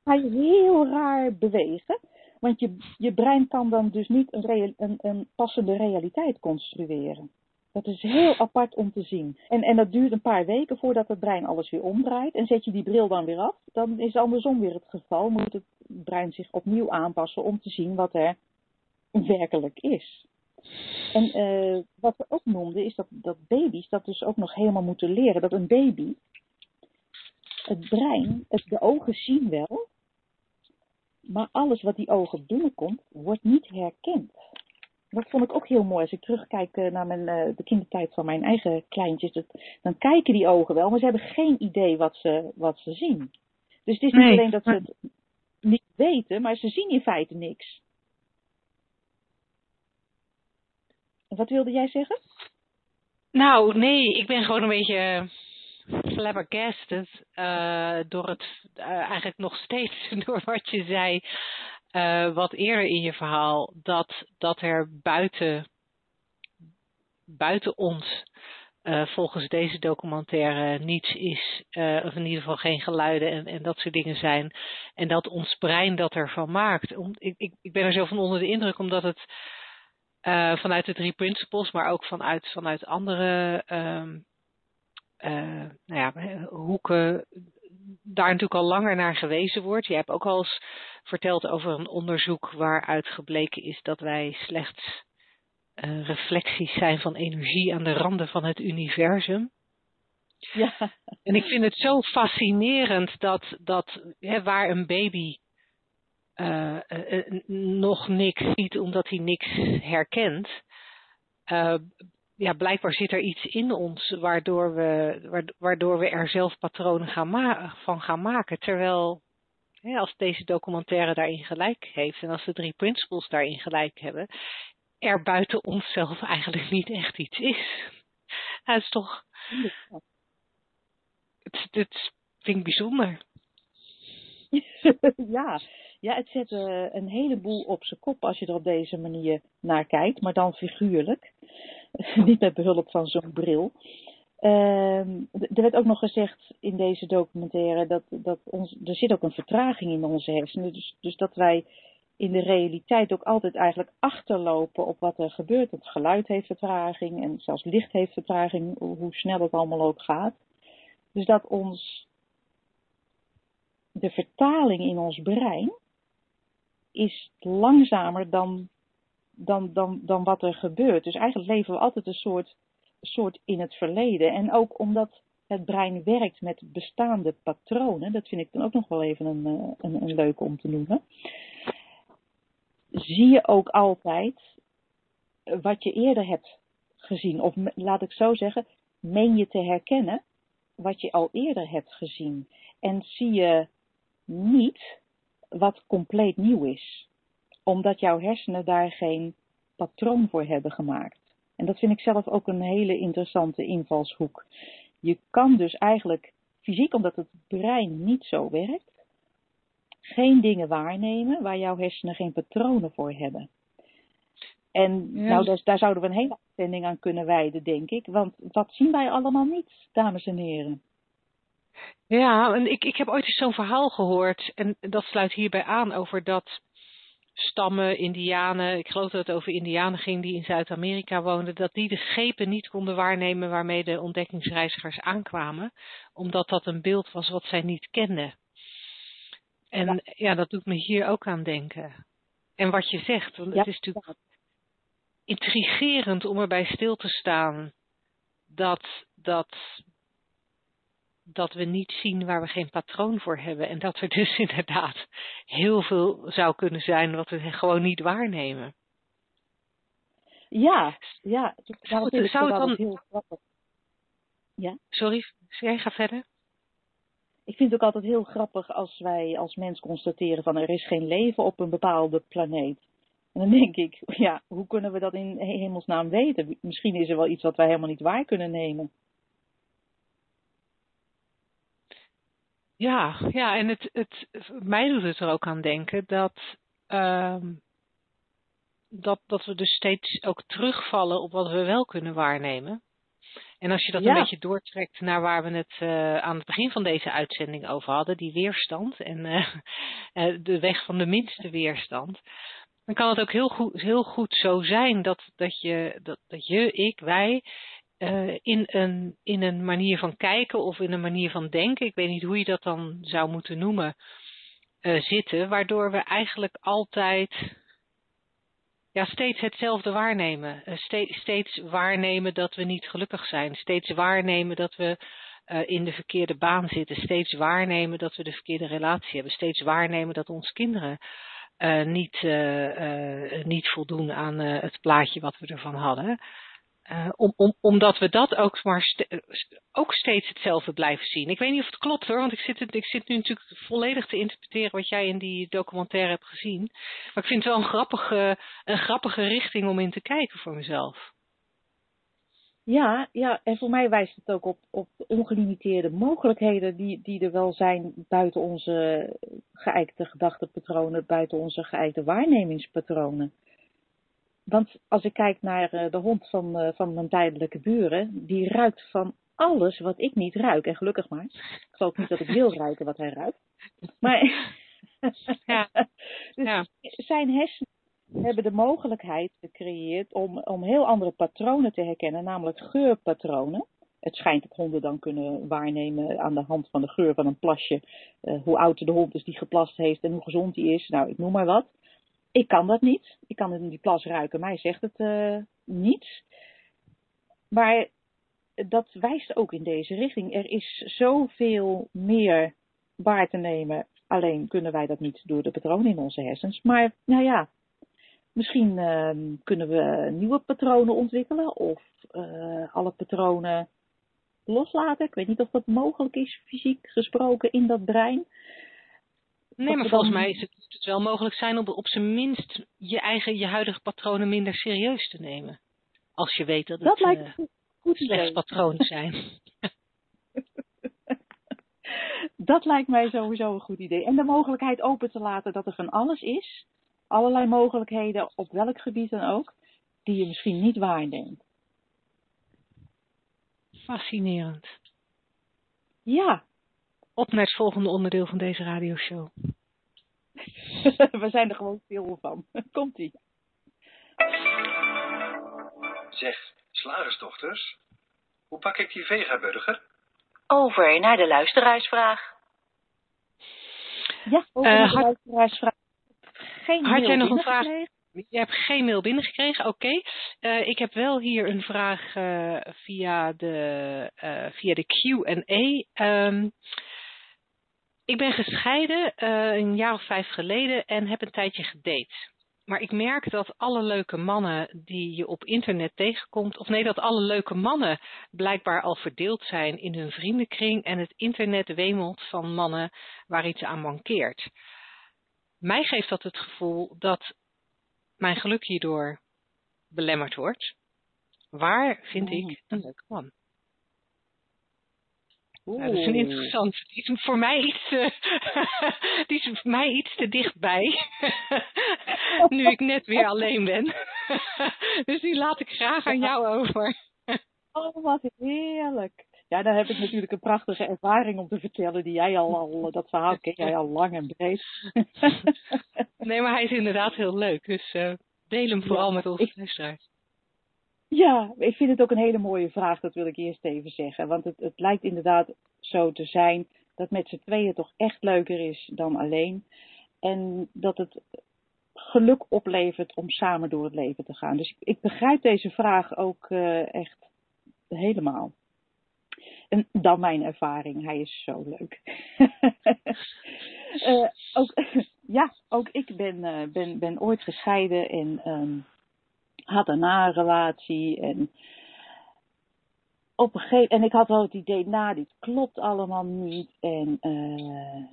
ga je heel raar bewegen. Want je, je brein kan dan dus niet een, een, een passende realiteit construeren. Dat is heel apart om te zien. En, en dat duurt een paar weken voordat het brein alles weer omdraait. En zet je die bril dan weer af, dan is andersom weer het geval. Moet het brein zich opnieuw aanpassen om te zien wat er werkelijk is. En uh, wat we ook noemden is dat, dat baby's dat dus ook nog helemaal moeten leren. Dat een baby, het brein, het, de ogen zien wel, maar alles wat die ogen binnenkomt, wordt niet herkend. Dat vond ik ook heel mooi. Als ik terugkijk naar mijn, uh, de kindertijd van mijn eigen kleintjes, dat, dan kijken die ogen wel, maar ze hebben geen idee wat ze, wat ze zien. Dus het is niet Nee. alleen dat ze het niet weten, maar ze zien in feite niks. Wat wilde jij zeggen? Nou, nee, ik ben gewoon een beetje eh, flabbergasted uh, door het, uh, eigenlijk nog steeds door wat je zei, uh, wat eerder in je verhaal, dat, dat er buiten, buiten ons, uh, volgens deze documentaire, niets is, uh, of in ieder geval geen geluiden en, en dat soort dingen zijn. En dat ons brein dat ervan maakt. Om, ik, ik, ik ben er zo van onder de indruk, omdat het vanuit de drie principles, maar ook vanuit, vanuit andere uh, nou ja, hoeken daar natuurlijk al langer naar gewezen wordt. Je hebt ook al eens verteld over een onderzoek waaruit gebleken is dat wij slechts uh, reflecties zijn van energie aan de randen van het universum. Ja. En ik vind het zo fascinerend dat, dat hè, waar een baby uh, uh, nog niks ziet omdat hij niks herkent. Ja, blijkbaar zit er iets in ons waardoor we, waardoor we er zelf patronen gaan van gaan maken. Terwijl als deze documentaire daarin gelijk heeft en als de drie principles daarin gelijk hebben, er buiten onszelf eigenlijk niet echt iets is. Het is toch. Het, het vind ik bijzonder. ja. Ja, het zet uh, een heleboel op zijn kop als je er op deze manier naar kijkt, maar dan figuurlijk. Niet met behulp van zo'n bril. Uh, er werd ook nog gezegd in deze documentaire dat, dat ons, er zit ook een vertraging in onze hersenen. Dus, dus dat wij in de realiteit ook altijd eigenlijk achterlopen op wat er gebeurt. Het geluid heeft vertraging en zelfs licht heeft vertraging, hoe snel het allemaal ook gaat. Dus dat ons de vertaling in ons brein is langzamer dan, dan, dan, dan wat er gebeurt. Dus eigenlijk leven we altijd een soort, soort in het verleden. En ook omdat het brein werkt met bestaande patronen, dat vind ik dan ook nog wel even een, een, een leuke om te noemen, zie je ook altijd wat je eerder hebt gezien. Of laat ik zo zeggen, meen je te herkennen wat je al eerder hebt gezien. En zie je niet wat compleet nieuw is. Omdat jouw hersenen daar geen patroon voor hebben gemaakt. En dat vind ik zelf ook een hele interessante invalshoek. Je kan dus eigenlijk fysiek, omdat het brein niet zo werkt, geen dingen waarnemen waar jouw hersenen geen patronen voor hebben. En ja. nou, daar, daar zouden we een hele uitzending aan kunnen wijden, denk ik. Want wat zien wij allemaal niet, dames en heren? Ja, en ik, ik heb ooit eens zo'n verhaal gehoord, en dat sluit hierbij aan over dat stammen, indianen, ik geloof dat het over indianen ging die in Zuid-Amerika woonden, dat die de schepen niet konden waarnemen waarmee de ontdekkingsreizigers aankwamen, omdat dat een beeld was wat zij niet kenden. En ja, ja dat doet me hier ook aan denken. En wat je zegt, want het is natuurlijk intrigerend om erbij stil te staan dat, dat, dat we niet zien waar we geen patroon voor hebben. En dat er dus inderdaad heel veel zou kunnen zijn wat we gewoon niet waarnemen. Ja, ja. Zou het, zou het dan... heel grappig. Ja? Sorry, jij ga verder. Ik vind het ook altijd heel grappig als wij als mens constateren van er is geen leven op een bepaalde planeet. En dan denk ik, ja, hoe kunnen we dat in hemelsnaam weten? Misschien is er wel iets wat wij helemaal niet waar kunnen nemen. Ja, ja, en het, het, mij doet het er ook aan denken dat, uh, dat, dat we dus steeds ook terugvallen op wat we wel kunnen waarnemen. En als je dat een beetje doortrekt naar waar we het uh, aan het begin van deze uitzending over hadden, die weerstand en uh, de weg van de minste weerstand, dan kan het ook heel goed, heel goed zo zijn dat, dat, je, dat, dat je, ik, wij uh, in, een, in een manier van kijken of in een manier van denken, ik weet niet hoe je dat dan zou moeten noemen, uh, zitten, waardoor we eigenlijk altijd ja, steeds hetzelfde waarnemen. Uh, steeds, steeds waarnemen dat we niet gelukkig zijn. Steeds waarnemen dat we in de verkeerde baan zitten. Steeds waarnemen dat we de verkeerde relatie hebben. Steeds waarnemen dat onze kinderen niet, niet voldoen aan het plaatje wat we ervan hadden. Uh, om, om, omdat we dat ook maar ook steeds hetzelfde blijven zien. Ik weet niet of het klopt hoor, want ik zit, ik zit nu natuurlijk volledig te interpreteren wat jij in die documentaire hebt gezien. Maar ik vind het wel een grappige, een grappige richting om in te kijken voor mezelf. Ja, ja, en voor mij wijst het ook op, op de ongelimiteerde mogelijkheden die, die er wel zijn buiten onze geëikte gedachtepatronen, buiten onze geëikte waarnemingspatronen. Want als ik kijk naar uh, de hond van, uh, van mijn tijdelijke buren, die ruikt van alles wat ik niet ruik. En gelukkig maar. Ik geloof niet dat ik wil ruiken wat hij ruikt. Maar ja. dus ja. zijn hersenen hebben de mogelijkheid gecreëerd om, om heel andere patronen te herkennen, namelijk geurpatronen. Het schijnt dat honden dan kunnen waarnemen aan de hand van de geur van een plasje uh, hoe oud de hond is die geplast heeft en hoe gezond die is. Nou, ik noem maar wat. Ik kan dat niet. Ik kan in die plas ruiken. Mij zegt het uh, niets. Maar dat wijst ook in deze richting. Er is zoveel meer waar te nemen. Alleen kunnen wij dat niet door de patronen in onze hersens. Maar nou ja, misschien uh, kunnen we nieuwe patronen ontwikkelen. Of uh, alle patronen loslaten. Ik weet niet of dat mogelijk is, fysiek gesproken, in dat brein. Nee, maar volgens mij is het, het wel mogelijk zijn om op zijn minst je eigen, je huidige patronen minder serieus te nemen. Als je weet dat het dat lijkt uh, goed slechts patronen zijn. dat lijkt mij sowieso een goed idee. En de mogelijkheid open te laten dat er van alles is. Allerlei mogelijkheden, op welk gebied dan ook, die je misschien niet waarneemt. Fascinerend. Ja, op naar het volgende onderdeel van deze radioshow. We zijn er gewoon stil van. Komt-ie. Zeg, slagersdochters, hoe pak ik die vegaburger? Over naar de luisteraarsvraag. Ja, over uh, naar de luisteraarsvraag. Geen had jij nog een vraag? Je hebt geen mail binnengekregen, oké. Okay. Uh, ik heb wel hier een vraag uh, via de, uh, via de Q&A. Um, ik ben gescheiden uh, een jaar of vijf geleden en heb een tijdje gedate. Maar ik merk dat alle leuke mannen die je op internet tegenkomt, of nee, dat alle leuke mannen blijkbaar al verdeeld zijn in hun vriendenkring en het internet wemelt van mannen waar iets aan mankeert. Mij geeft dat het gevoel dat mijn geluk hierdoor belemmerd wordt. Waar vind ik een leuke man? Nou, dat is een interessant. Die is voor mij iets, uh, die is voor mij iets te dichtbij. nu ik net weer alleen ben. dus die laat ik graag aan jou over. oh, wat heerlijk. Ja, daar heb ik natuurlijk een prachtige ervaring om te vertellen. Die jij al, al dat verhaal ken jij al lang en breed. nee, maar hij is inderdaad heel leuk. Dus uh, deel hem vooral met onze luisteraars. Ja, ik vind het ook een hele mooie vraag, dat wil ik eerst even zeggen. Want het, het lijkt inderdaad zo te zijn dat met z'n tweeën toch echt leuker is dan alleen. En dat het geluk oplevert om samen door het leven te gaan. Dus ik, begrijp deze vraag ook uh, echt helemaal. En dan mijn ervaring, hij is zo leuk. uh, ook, ja, ook ik ben, uh, ben, ben ooit gescheiden en um, had een relatie en op een gegeven en ik had wel het idee, nou, dit klopt allemaal niet. En uh,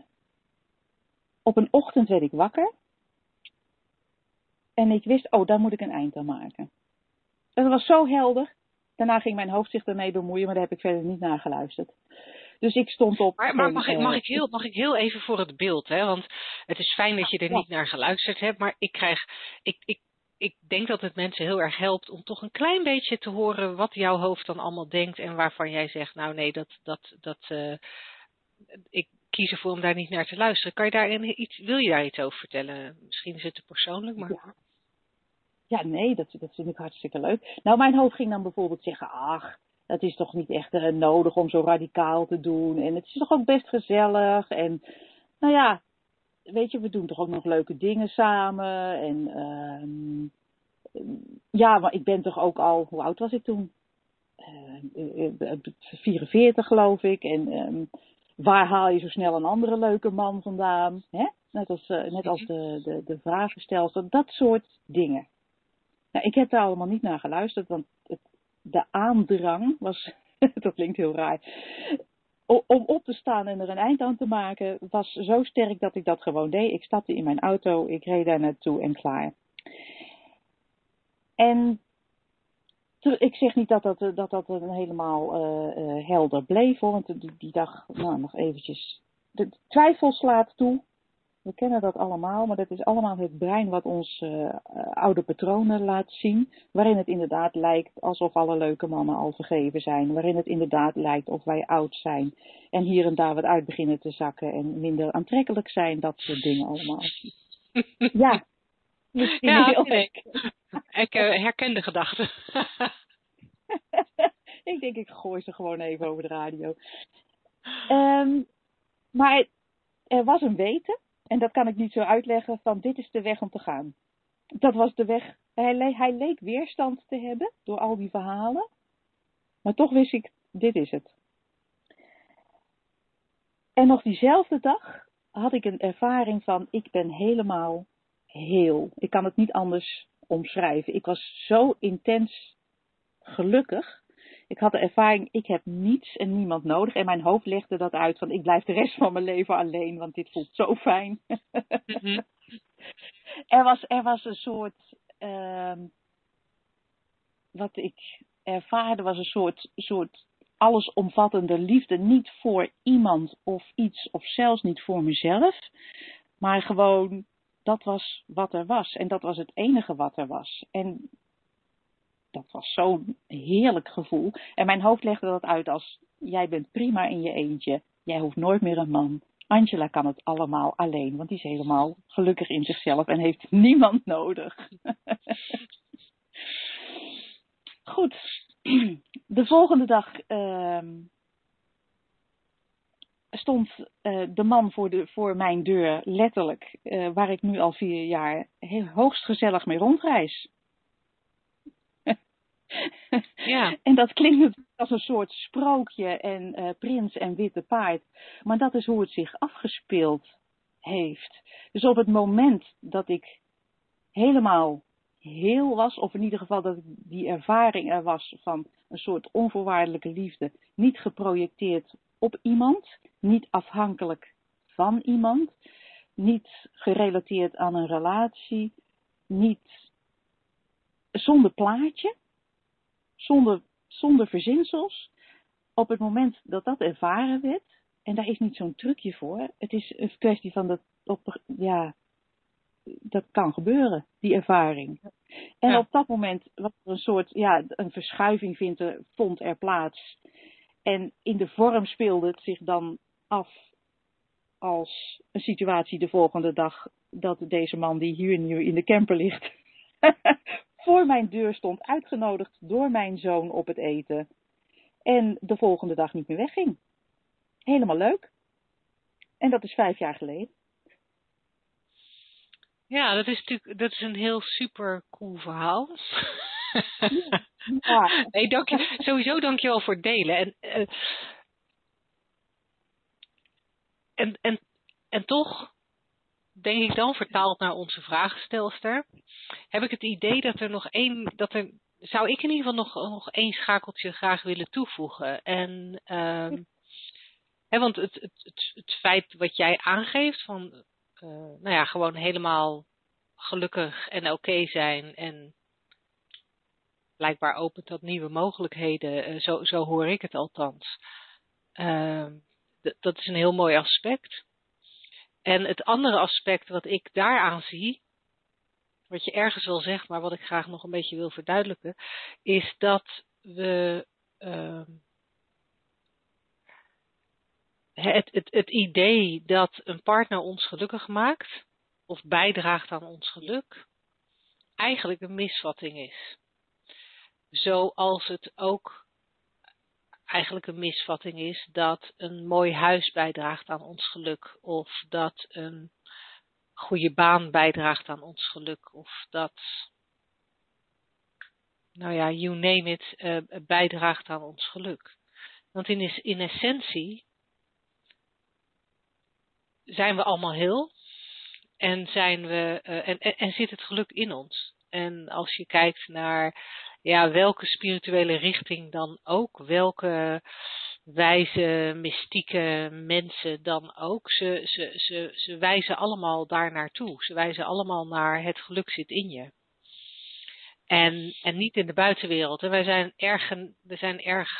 op een ochtend werd ik wakker. En ik wist, oh, daar moet ik een eind aan maken. Dat was zo helder. Daarna ging mijn hoofd zich ermee bemoeien, maar daar heb ik verder niet naar geluisterd. Dus ik stond op. Maar, maar mag, ik, mag, ik heel, mag ik heel even voor het beeld, hè? Want het is fijn dat je er ja. niet naar geluisterd hebt, maar ik krijg. Ik, ik, ik denk dat het mensen heel erg helpt om toch een klein beetje te horen wat jouw hoofd dan allemaal denkt en waarvan jij zegt, nou nee, dat, dat, dat, uh, ik kies ervoor om daar niet naar te luisteren. Kan je daar iets, wil je daar iets over vertellen? Misschien is het te persoonlijk, maar. Ja. Ja, nee, dat, dat vind ik hartstikke leuk. Nou, mijn hoofd ging dan bijvoorbeeld zeggen, ach, het is toch niet echt uh, nodig om zo radicaal te doen. En het is toch ook best gezellig. En nou ja, weet je, we doen toch ook nog leuke dingen samen. En uh, ja, maar ik ben toch ook al, hoe oud was ik toen? Uh, 44 geloof ik. En um, waar haal je zo snel een andere leuke man vandaan? Hè? Net als, net als de, de, de vragenstelster, dat soort dingen. Nou, ik heb daar allemaal niet naar geluisterd, want de aandrang was, dat klinkt heel raar, om op te staan en er een eind aan te maken, was zo sterk dat ik dat gewoon deed. Ik stapte in mijn auto, ik reed daar naartoe en klaar. En ik zeg niet dat dat, dat, dat helemaal uh, uh, helder bleef, hoor, want die, die dag, nou nog eventjes, de twijfel slaat toe. We kennen dat allemaal, maar dat is allemaal het brein wat ons uh, oude patronen laat zien. Waarin het inderdaad lijkt alsof alle leuke mannen al vergeven zijn. Waarin het inderdaad lijkt of wij oud zijn. En hier en daar wat uit beginnen te zakken en minder aantrekkelijk zijn. Dat soort dingen allemaal. ja, misschien ja, heel nee. Ik uh, herken de gedachte. ik denk, ik gooi ze gewoon even over de radio. Um, maar er was een weten. En dat kan ik niet zo uitleggen van dit is de weg om te gaan. Dat was de weg. Hij, hij leek weerstand te hebben door al die verhalen. Maar toch wist ik, dit is het. En nog diezelfde dag had ik een ervaring van ik ben helemaal heel. Ik kan het niet anders omschrijven. Ik was zo intens gelukkig. Ik had de ervaring, ik heb niets en niemand nodig. En mijn hoofd legde dat uit van ik blijf de rest van mijn leven alleen, want dit voelt zo fijn. mm-hmm. er, was, er was een soort, uh, wat ik ervaarde was een soort, soort allesomvattende liefde. Niet voor iemand of iets of zelfs niet voor mezelf. Maar gewoon, dat was wat er was. En dat was het enige wat er was. En dat was zo'n heerlijk gevoel. En mijn hoofd legde dat uit als: jij bent prima in je eentje. Jij hoeft nooit meer een man. Angela kan het allemaal alleen, want die is helemaal gelukkig in zichzelf en heeft niemand nodig. Goed. De volgende dag uh, stond uh, de man voor, de, voor mijn deur, letterlijk, uh, waar ik nu al vier jaar heel, hoogst gezellig mee rondreis. Ja. En dat klinkt als een soort sprookje en uh, prins en witte paard. Maar dat is hoe het zich afgespeeld heeft. Dus op het moment dat ik helemaal heel was, of in ieder geval dat die ervaring er was van een soort onvoorwaardelijke liefde, niet geprojecteerd op iemand, niet afhankelijk van iemand, niet gerelateerd aan een relatie, niet zonder plaatje, zonder, zonder verzinsels. Op het moment dat dat ervaren werd, en daar is niet zo'n trucje voor, het is een kwestie van dat, op, ja, dat kan gebeuren, die ervaring. En ja. op dat moment was er een soort, ja, een verschuiving vindt er, vond er plaats. En in de vorm speelde het zich dan af als een situatie de volgende dag dat deze man die hier nu in de camper ligt, voor mijn deur stond, uitgenodigd door mijn zoon op het eten. En de volgende dag niet meer wegging. Helemaal leuk. En dat is vijf jaar geleden. Ja, dat is natuurlijk dat is een heel super cool verhaal. Ja. nee, dank je, sowieso dank je wel voor het delen. En, eh, en, en, en toch, denk ik dan, vertaald naar onze vragenstelster, heb ik het idee dat er nog één, dat er, zou ik in ieder geval nog, nog één schakeltje graag willen toevoegen. En, ehm hè, want het, het, het, feit wat jij aangeeft van, eh, nou ja, gewoon helemaal gelukkig en oké zijn en blijkbaar opent dat nieuwe mogelijkheden, eh, zo, zo hoor ik het althans. Ehm, dat is een heel mooi aspect. En het andere aspect wat ik daaraan zie, wat je ergens wel zegt, maar wat ik graag nog een beetje wil verduidelijken, is dat we ehm, het, het, het idee dat een partner ons gelukkig maakt, of bijdraagt aan ons geluk, eigenlijk een misvatting is. Zoals het ook eigenlijk een misvatting is dat een mooi huis bijdraagt aan ons geluk, of dat een goede baan bijdraagt aan ons geluk, of dat, nou ja, you name it, eh, bijdraagt aan ons geluk. Want in, in essentie zijn we allemaal heel en, zijn we, eh, en, en zit het geluk in ons. En als je kijkt naar ja, welke spirituele richting dan ook, welke wijze, mystieke mensen dan ook, ze, ze, ze, ze wijzen allemaal daar naartoe. Ze wijzen allemaal naar het geluk zit in je. En, en niet in de buitenwereld. En wij zijn erg, we zijn erg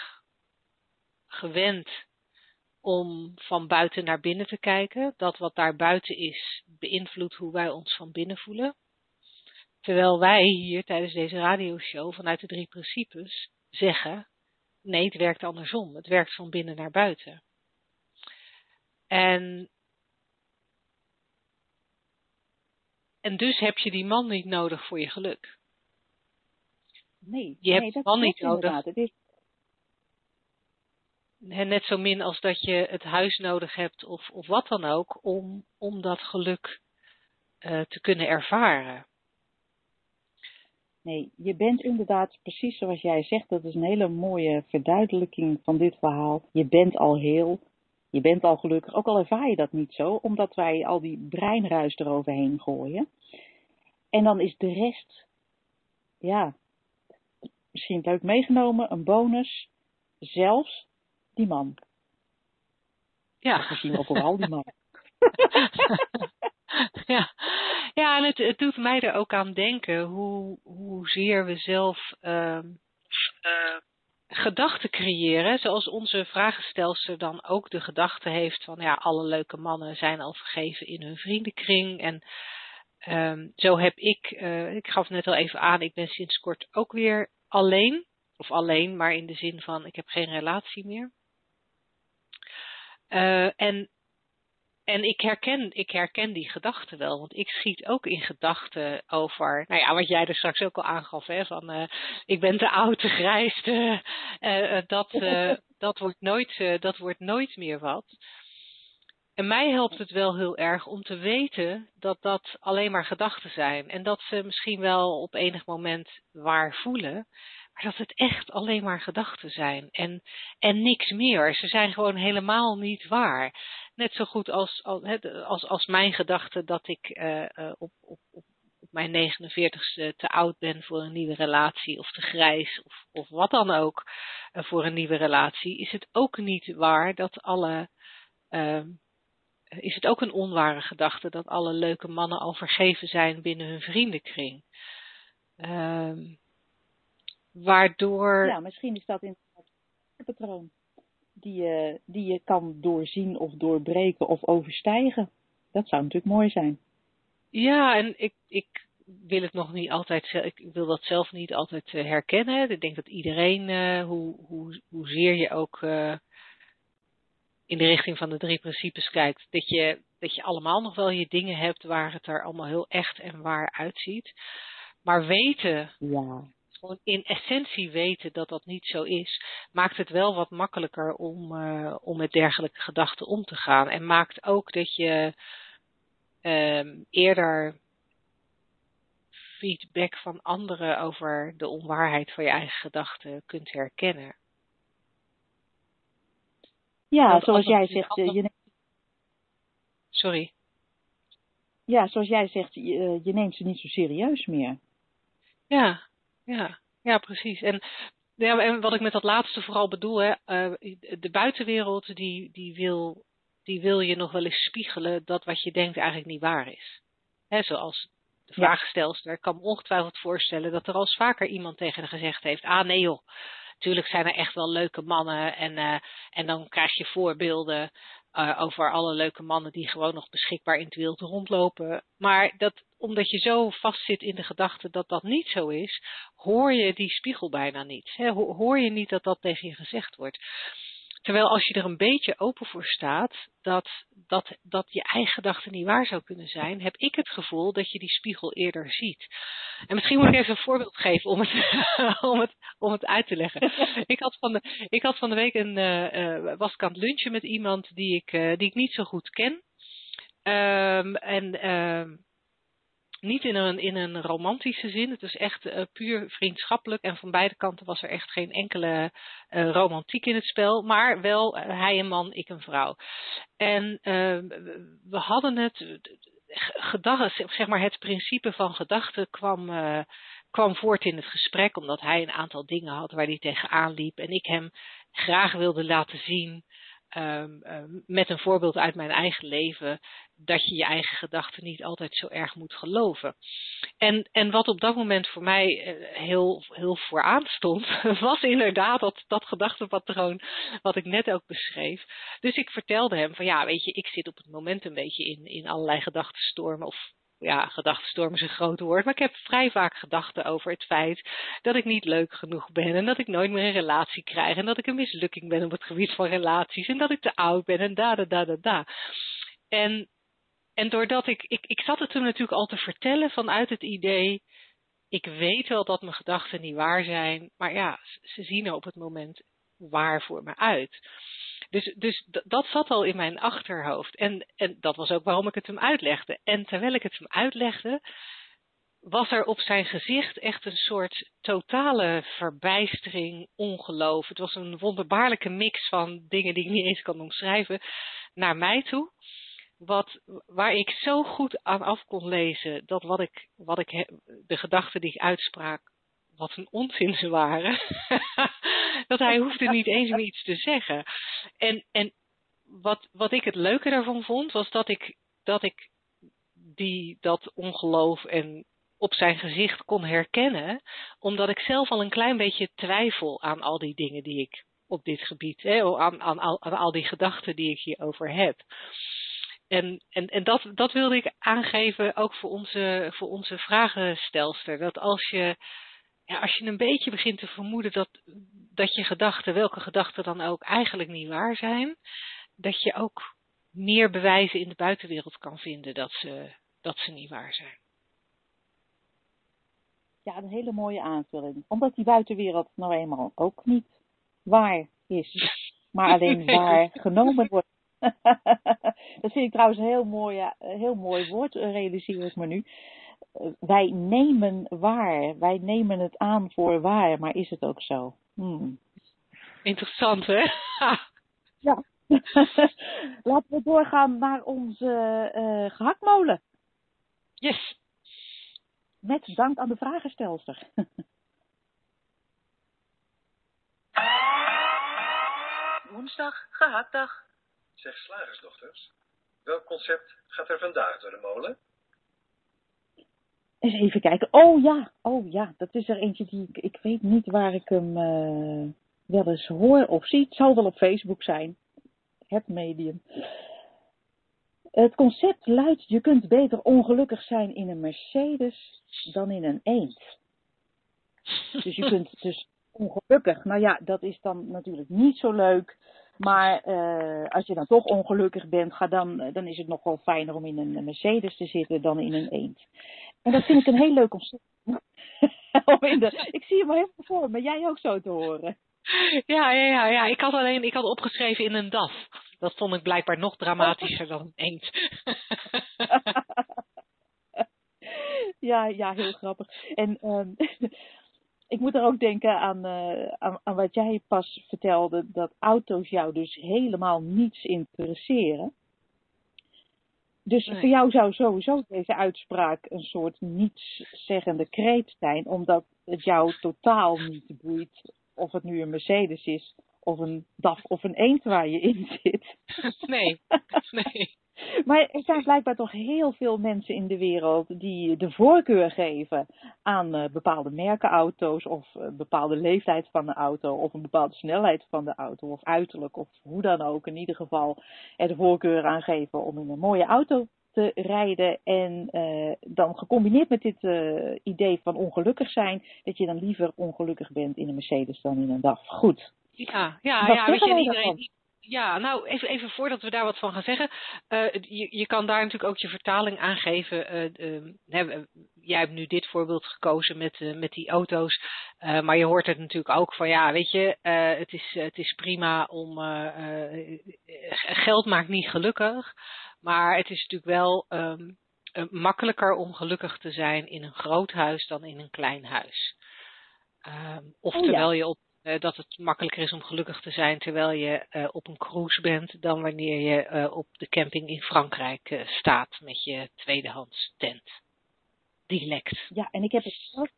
gewend om van buiten naar binnen te kijken. Dat wat daar buiten is, beïnvloedt hoe wij ons van binnen voelen. Terwijl wij hier tijdens deze radioshow vanuit de drie principes zeggen, nee, het werkt andersom. Het werkt van binnen naar buiten. En, en dus heb je die man niet nodig voor je geluk. Nee, Je hebt dat man niet nodig. Het is, net zo min als dat je het huis nodig hebt of, of wat dan ook, om, om dat geluk eh, te kunnen ervaren. Nee, je bent inderdaad precies zoals jij zegt. Dat is een hele mooie verduidelijking van dit verhaal. Je bent al heel, je bent al gelukkig. Ook al ervaar je dat niet zo, omdat wij al die breinruis eroverheen gooien. En dan is de rest, ja, misschien leuk meegenomen, een bonus. Zelfs die man. Ja. Misschien wel vooral die man. ja. Ja, en het, het doet mij er ook aan denken hoe, hoezeer we zelf ehm, eh, gedachten creëren. Zoals onze vragenstelster dan ook de gedachte heeft van ja, alle leuke mannen zijn al vergeven in hun vriendenkring. En ehm, zo heb ik, eh, ik gaf net al even aan, ik ben sinds kort ook weer alleen. Of alleen, maar in de zin van ik heb geen relatie meer. Eh, en en ik herken, ik herken die gedachten wel, want ik schiet ook in gedachten over, nou ja, wat jij er straks ook al aangaf, hè, van eh, ik ben te oud, te grijs, te, eh, eh, dat, dat, wordt nooit, dat wordt nooit meer wat. En mij helpt het wel heel erg om te weten dat dat alleen maar gedachten zijn. En dat ze misschien wel op enig moment waar voelen, maar dat het echt alleen maar gedachten zijn. En, en niks meer. Ze zijn gewoon helemaal niet waar. Net zo goed als, als, als, mijn gedachte dat ik uh, uh, op, op, op, mijn 49ste te oud ben voor een nieuwe relatie, of te grijs, of, of wat dan ook uh, voor een nieuwe relatie, is het ook niet waar dat alle. is het ook een onware gedachte dat alle leuke mannen al vergeven zijn binnen hun vriendenkring. Um, waardoor. Ja, misschien is dat inderdaad een patroon die je, die je kan doorzien of doorbreken of overstijgen. Dat zou natuurlijk mooi zijn. Ja, en ik, ik wil het nog niet altijd, ik wil dat zelf niet altijd herkennen. Ik denk dat iedereen, uh, hoe, hoe, hoezeer je ook in de richting van de drie principes kijkt, dat je dat je allemaal nog wel je dingen hebt waar het er allemaal heel echt en waar uitziet. Maar weten, Ja. Gewoon in essentie weten dat dat niet zo is, maakt het wel wat makkelijker om, eh, om met dergelijke gedachten om te gaan. En maakt ook dat je ehm, eerder feedback van anderen over de onwaarheid van je eigen gedachten kunt herkennen. Ja, Want zoals als jij zegt, eh, je, neemt- Sorry. ja, zoals jij zegt, je, eh, je neemt ze niet zo serieus meer. Ja, ja, ja, precies. En, ja, en wat ik met dat laatste vooral bedoel, hè, eh, de buitenwereld die, die, wil, die wil je nog wel eens spiegelen dat wat je denkt eigenlijk niet waar is. Hè, zoals de vraagstelster, ik kan me ongetwijfeld voorstellen dat er al vaker iemand tegen haar gezegd heeft, ah nee joh, natuurlijk zijn er echt wel leuke mannen en, eh, en dan krijg je voorbeelden eh, over alle leuke mannen die gewoon nog beschikbaar in het wild rondlopen. Maar dat, omdat je zo vastzit in de gedachte dat dat niet zo is, hoor je die spiegel bijna niet. Hè? Ho- Hoor je niet dat dat tegen je gezegd wordt. Terwijl als je er een beetje open voor staat dat, dat, dat je eigen gedachten niet waar zou kunnen zijn, heb ik het gevoel dat je die spiegel eerder ziet. En misschien moet ik even een voorbeeld geven om het, om het, om het uit te leggen. ik, had van de, ik had van de week een, eh, was ik aan het lunchen met iemand die ik, eh, die ik niet zo goed ken. Ehm, en ehm, niet in een, in een romantische zin. Het was echt eh, puur vriendschappelijk. En van beide kanten was er echt geen enkele eh, romantiek in het spel. Maar wel eh, hij een man, ik een vrouw. En we- hadden het. Gedachten, zeg maar het principe van gedachten kwam, kwam voort in het gesprek. Omdat hij een aantal dingen had waar hij tegenaan liep. En ik hem graag wilde laten zien. Ehm, ehm, met een voorbeeld uit mijn eigen leven, dat je je eigen gedachten niet altijd zo erg moet geloven. En, en wat op dat moment voor mij eh, heel, heel vooraan stond, was inderdaad dat, dat gedachtenpatroon wat ik net ook beschreef. Dus ik vertelde hem van ja, weet je, ik zit op het moment een beetje in, in allerlei gedachtenstormen of ja, gedachtenstorm is een groot woord, maar ik heb vrij vaak gedachten over het feit dat ik niet leuk genoeg ben en dat ik nooit meer een relatie krijg en dat ik een mislukking ben op het gebied van relaties en dat ik te oud ben en da da da da da. En, en doordat ik, ik, ik zat het toen natuurlijk al te vertellen vanuit het idee, ik weet wel dat mijn gedachten niet waar zijn, maar ja, ze zien er op het moment waar voor me uit. Dus, dus dat zat al in mijn achterhoofd. En, en dat was ook waarom ik het hem uitlegde. En terwijl ik het hem uitlegde, was er op zijn gezicht echt een soort totale verbijstering, ongeloof. Het was een wonderbaarlijke mix van dingen die ik niet eens kan omschrijven naar mij toe. Wat, waar ik zo goed aan af kon lezen dat wat ik, wat ik de gedachten die ik uitsprak, wat een onzin ze waren. dat hij hoefde niet eens meer iets te zeggen. En, en wat, wat ik het leuke daarvan vond, was dat ik, dat ik die, dat ongeloof en op zijn gezicht kon herkennen, omdat ik zelf al een klein beetje twijfel aan al die dingen die ik op dit gebied, hè, aan, aan, al- aan al die gedachten die ik hierover heb. En, en, en dat, dat wilde ik aangeven ook voor onze, voor onze vragenstelster. Dat als je, ja, als je een beetje begint te vermoeden dat, dat je gedachten, welke gedachten dan ook, eigenlijk niet waar zijn, dat je ook meer bewijzen in de buitenwereld kan vinden dat ze, dat ze niet waar zijn. Ja, een hele mooie aanvulling. Omdat die buitenwereld nou eenmaal ook niet waar is, maar alleen waar genomen wordt. dat vind ik trouwens een heel mooi, ja, een heel mooi woord, eh, realiseer ik me nu. Wij nemen waar, wij nemen het aan voor waar, maar is het ook zo? Hmm. Interessant, hè? Ja. Laten we doorgaan naar onze eh gehaktmolen. yes. Met dank aan de vragenstelster. Woensdag, gehaktdag. Zeg slagersdochters, welk concept gaat er vandaag door de molen? Eens even kijken. Oh ja, oh ja, dat is er eentje die ik, ik weet niet waar ik hem eh, wel eens hoor of zie. Het zal wel op Facebook zijn. Het medium. Het concept luidt, je kunt beter ongelukkig zijn in een Mercedes dan in een eend. Dus je kunt dus ongelukkig, nou ja, dat is dan natuurlijk niet zo leuk. Maar eh, als je dan toch ongelukkig bent, ga dan, eh, dan is het nog wel fijner om in een Mercedes te zitten dan in een eend. En dat vind ik een heel leuk concept. om in de, ik zie hem al helemaal voor me, jij ook zo te horen. Ja, ja, ja, ja. Ik had alleen ik had opgeschreven in een DAF. Dat vond ik blijkbaar nog dramatischer dan een eend. ja, ja, heel grappig. En um, ik moet er ook denken aan, uh, aan, aan, wat jij pas vertelde, dat auto's jou dus helemaal niets interesseren. Dus voor jou zou sowieso deze uitspraak een soort nietszeggende kreet zijn, omdat het jou totaal niet boeit of het nu een Mercedes is, of een DAF of een eend waar je in zit. Nee, nee. Maar er zijn blijkbaar toch heel veel mensen in de wereld die de voorkeur geven aan uh, bepaalde merken auto's of een bepaalde leeftijd van de auto of een bepaalde snelheid van de auto of uiterlijk of hoe dan ook. In ieder geval er de voorkeur aan geven om in een mooie auto te rijden en uh, dan gecombineerd met dit uh, idee van ongelukkig zijn, dat je dan liever ongelukkig bent in een Mercedes dan in een DAF. Goed. Ja, ja, ja weet je, iedereen, ja, nou even, even voordat we daar wat van gaan zeggen. Uh, je, je kan daar natuurlijk ook je vertaling aangeven. Uh, uh, jij hebt nu dit voorbeeld gekozen met, met die auto's. maar je hoort het natuurlijk ook van ja, weet je, het, is, het is prima om. geld maakt niet gelukkig. Maar het is natuurlijk wel um, makkelijker om gelukkig te zijn in een groot huis dan in een klein huis. Um, of oh, terwijl je op dat het makkelijker is om gelukkig te zijn terwijl je uh, op een cruise bent dan wanneer je uh, op de camping in Frankrijk staat met je tweedehands tent. Dilect. Ja, en ik heb het zelf,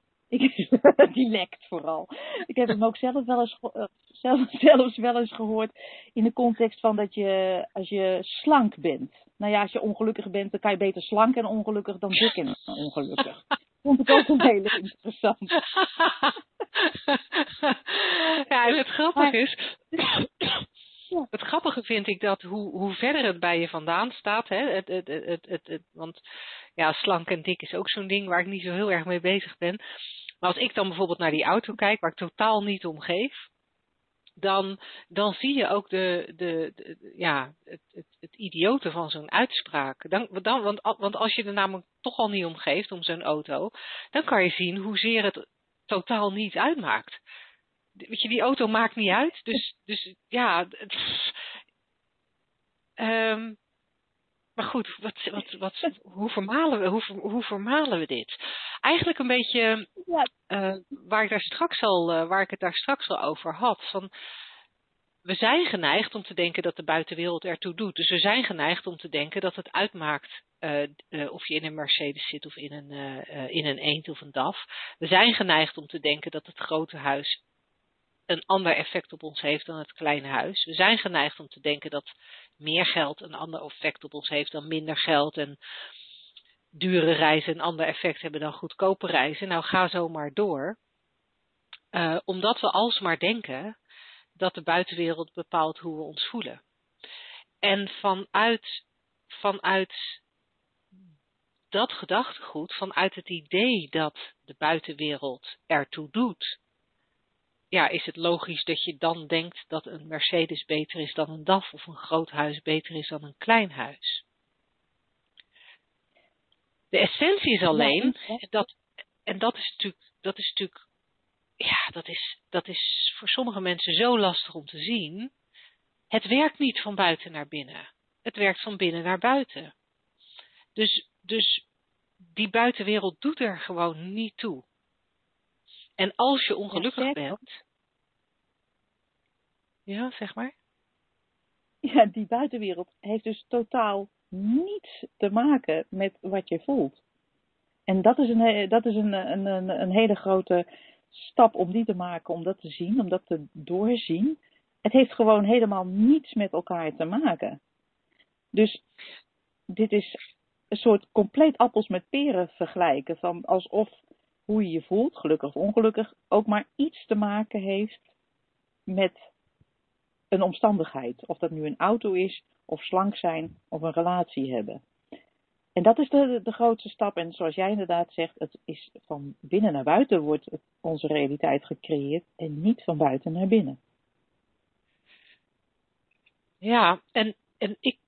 dilect vooral. Ik heb hem ook zelf wel eens, zelf, zelfs wel eens gehoord in de context van dat je, als je slank bent. Nou ja, als je ongelukkig bent, dan kan je beter slank en ongelukkig dan dik en ongelukkig. Vond ik ook een hele interessant. ja, en het grappige is. Het grappige vind ik dat hoe, hoe verder het bij je vandaan staat, hè, het, het, het, het, het, want ja, slank en dik is ook zo'n ding waar ik niet zo heel erg mee bezig ben. Maar als ik dan bijvoorbeeld naar die auto kijk, waar ik totaal niet om geef, dan, dan zie je ook de, de, ja, het, het, het idiote van zo'n uitspraak. Dan, dan, want, want als je er namelijk toch al niet om geeft, om zo'n auto, dan kan je zien hoezeer het totaal niet uitmaakt. Weet je, die auto maakt niet uit. Dus, dus ja. Um, maar goed, wat, wat, wat, hoe, vermalen we, hoe, hoe vermalen we dit? Eigenlijk een beetje ja. uh, waar, ik daar straks al, uh, waar ik het daar straks al over had. Van, we zijn geneigd om te denken dat de buitenwereld ertoe doet. Dus we zijn geneigd om te denken dat het uitmaakt uh, uh, of je in een Mercedes zit of in een, in een eend of een DAF. We zijn geneigd om te denken dat het grote huis een ander effect op ons heeft dan het kleine huis. We zijn geneigd om te denken dat meer geld een ander effect op ons heeft dan minder geld en dure reizen een ander effect hebben dan goedkope reizen. Nou, ga zo maar door. omdat we alsmaar denken dat de buitenwereld bepaalt hoe we ons voelen. En vanuit, vanuit dat gedachtegoed, vanuit het idee dat de buitenwereld ertoe doet, ja, is het logisch dat je dan denkt dat een Mercedes beter is dan een DAF of een groot huis beter is dan een klein huis. De essentie is alleen, dat, en dat is natuurlijk, dat is natuurlijk ja, dat is, dat is voor sommige mensen zo lastig om te zien. Het werkt niet van buiten naar binnen. Het werkt van binnen naar buiten. Dus, dus die buitenwereld doet er gewoon niet toe. En als je ongelukkig bent. Ja, zeg maar. Ja, die buitenwereld heeft dus totaal niets te maken met wat je voelt. En dat is een, dat is een, een, een, een hele grote stap om die te maken, om dat te zien, om dat te doorzien. Het heeft gewoon helemaal niets met elkaar te maken. Dus dit is een soort compleet appels met peren vergelijken. Van alsof hoe je je voelt, gelukkig of ongelukkig, ook maar iets te maken heeft met een omstandigheid. Of dat nu een auto is, of slank zijn, of een relatie hebben. En dat is de, de grootste stap. En zoals jij inderdaad zegt, het is van binnen naar buiten wordt onze realiteit gecreëerd en niet van buiten naar binnen. Ja, en, en ik, ik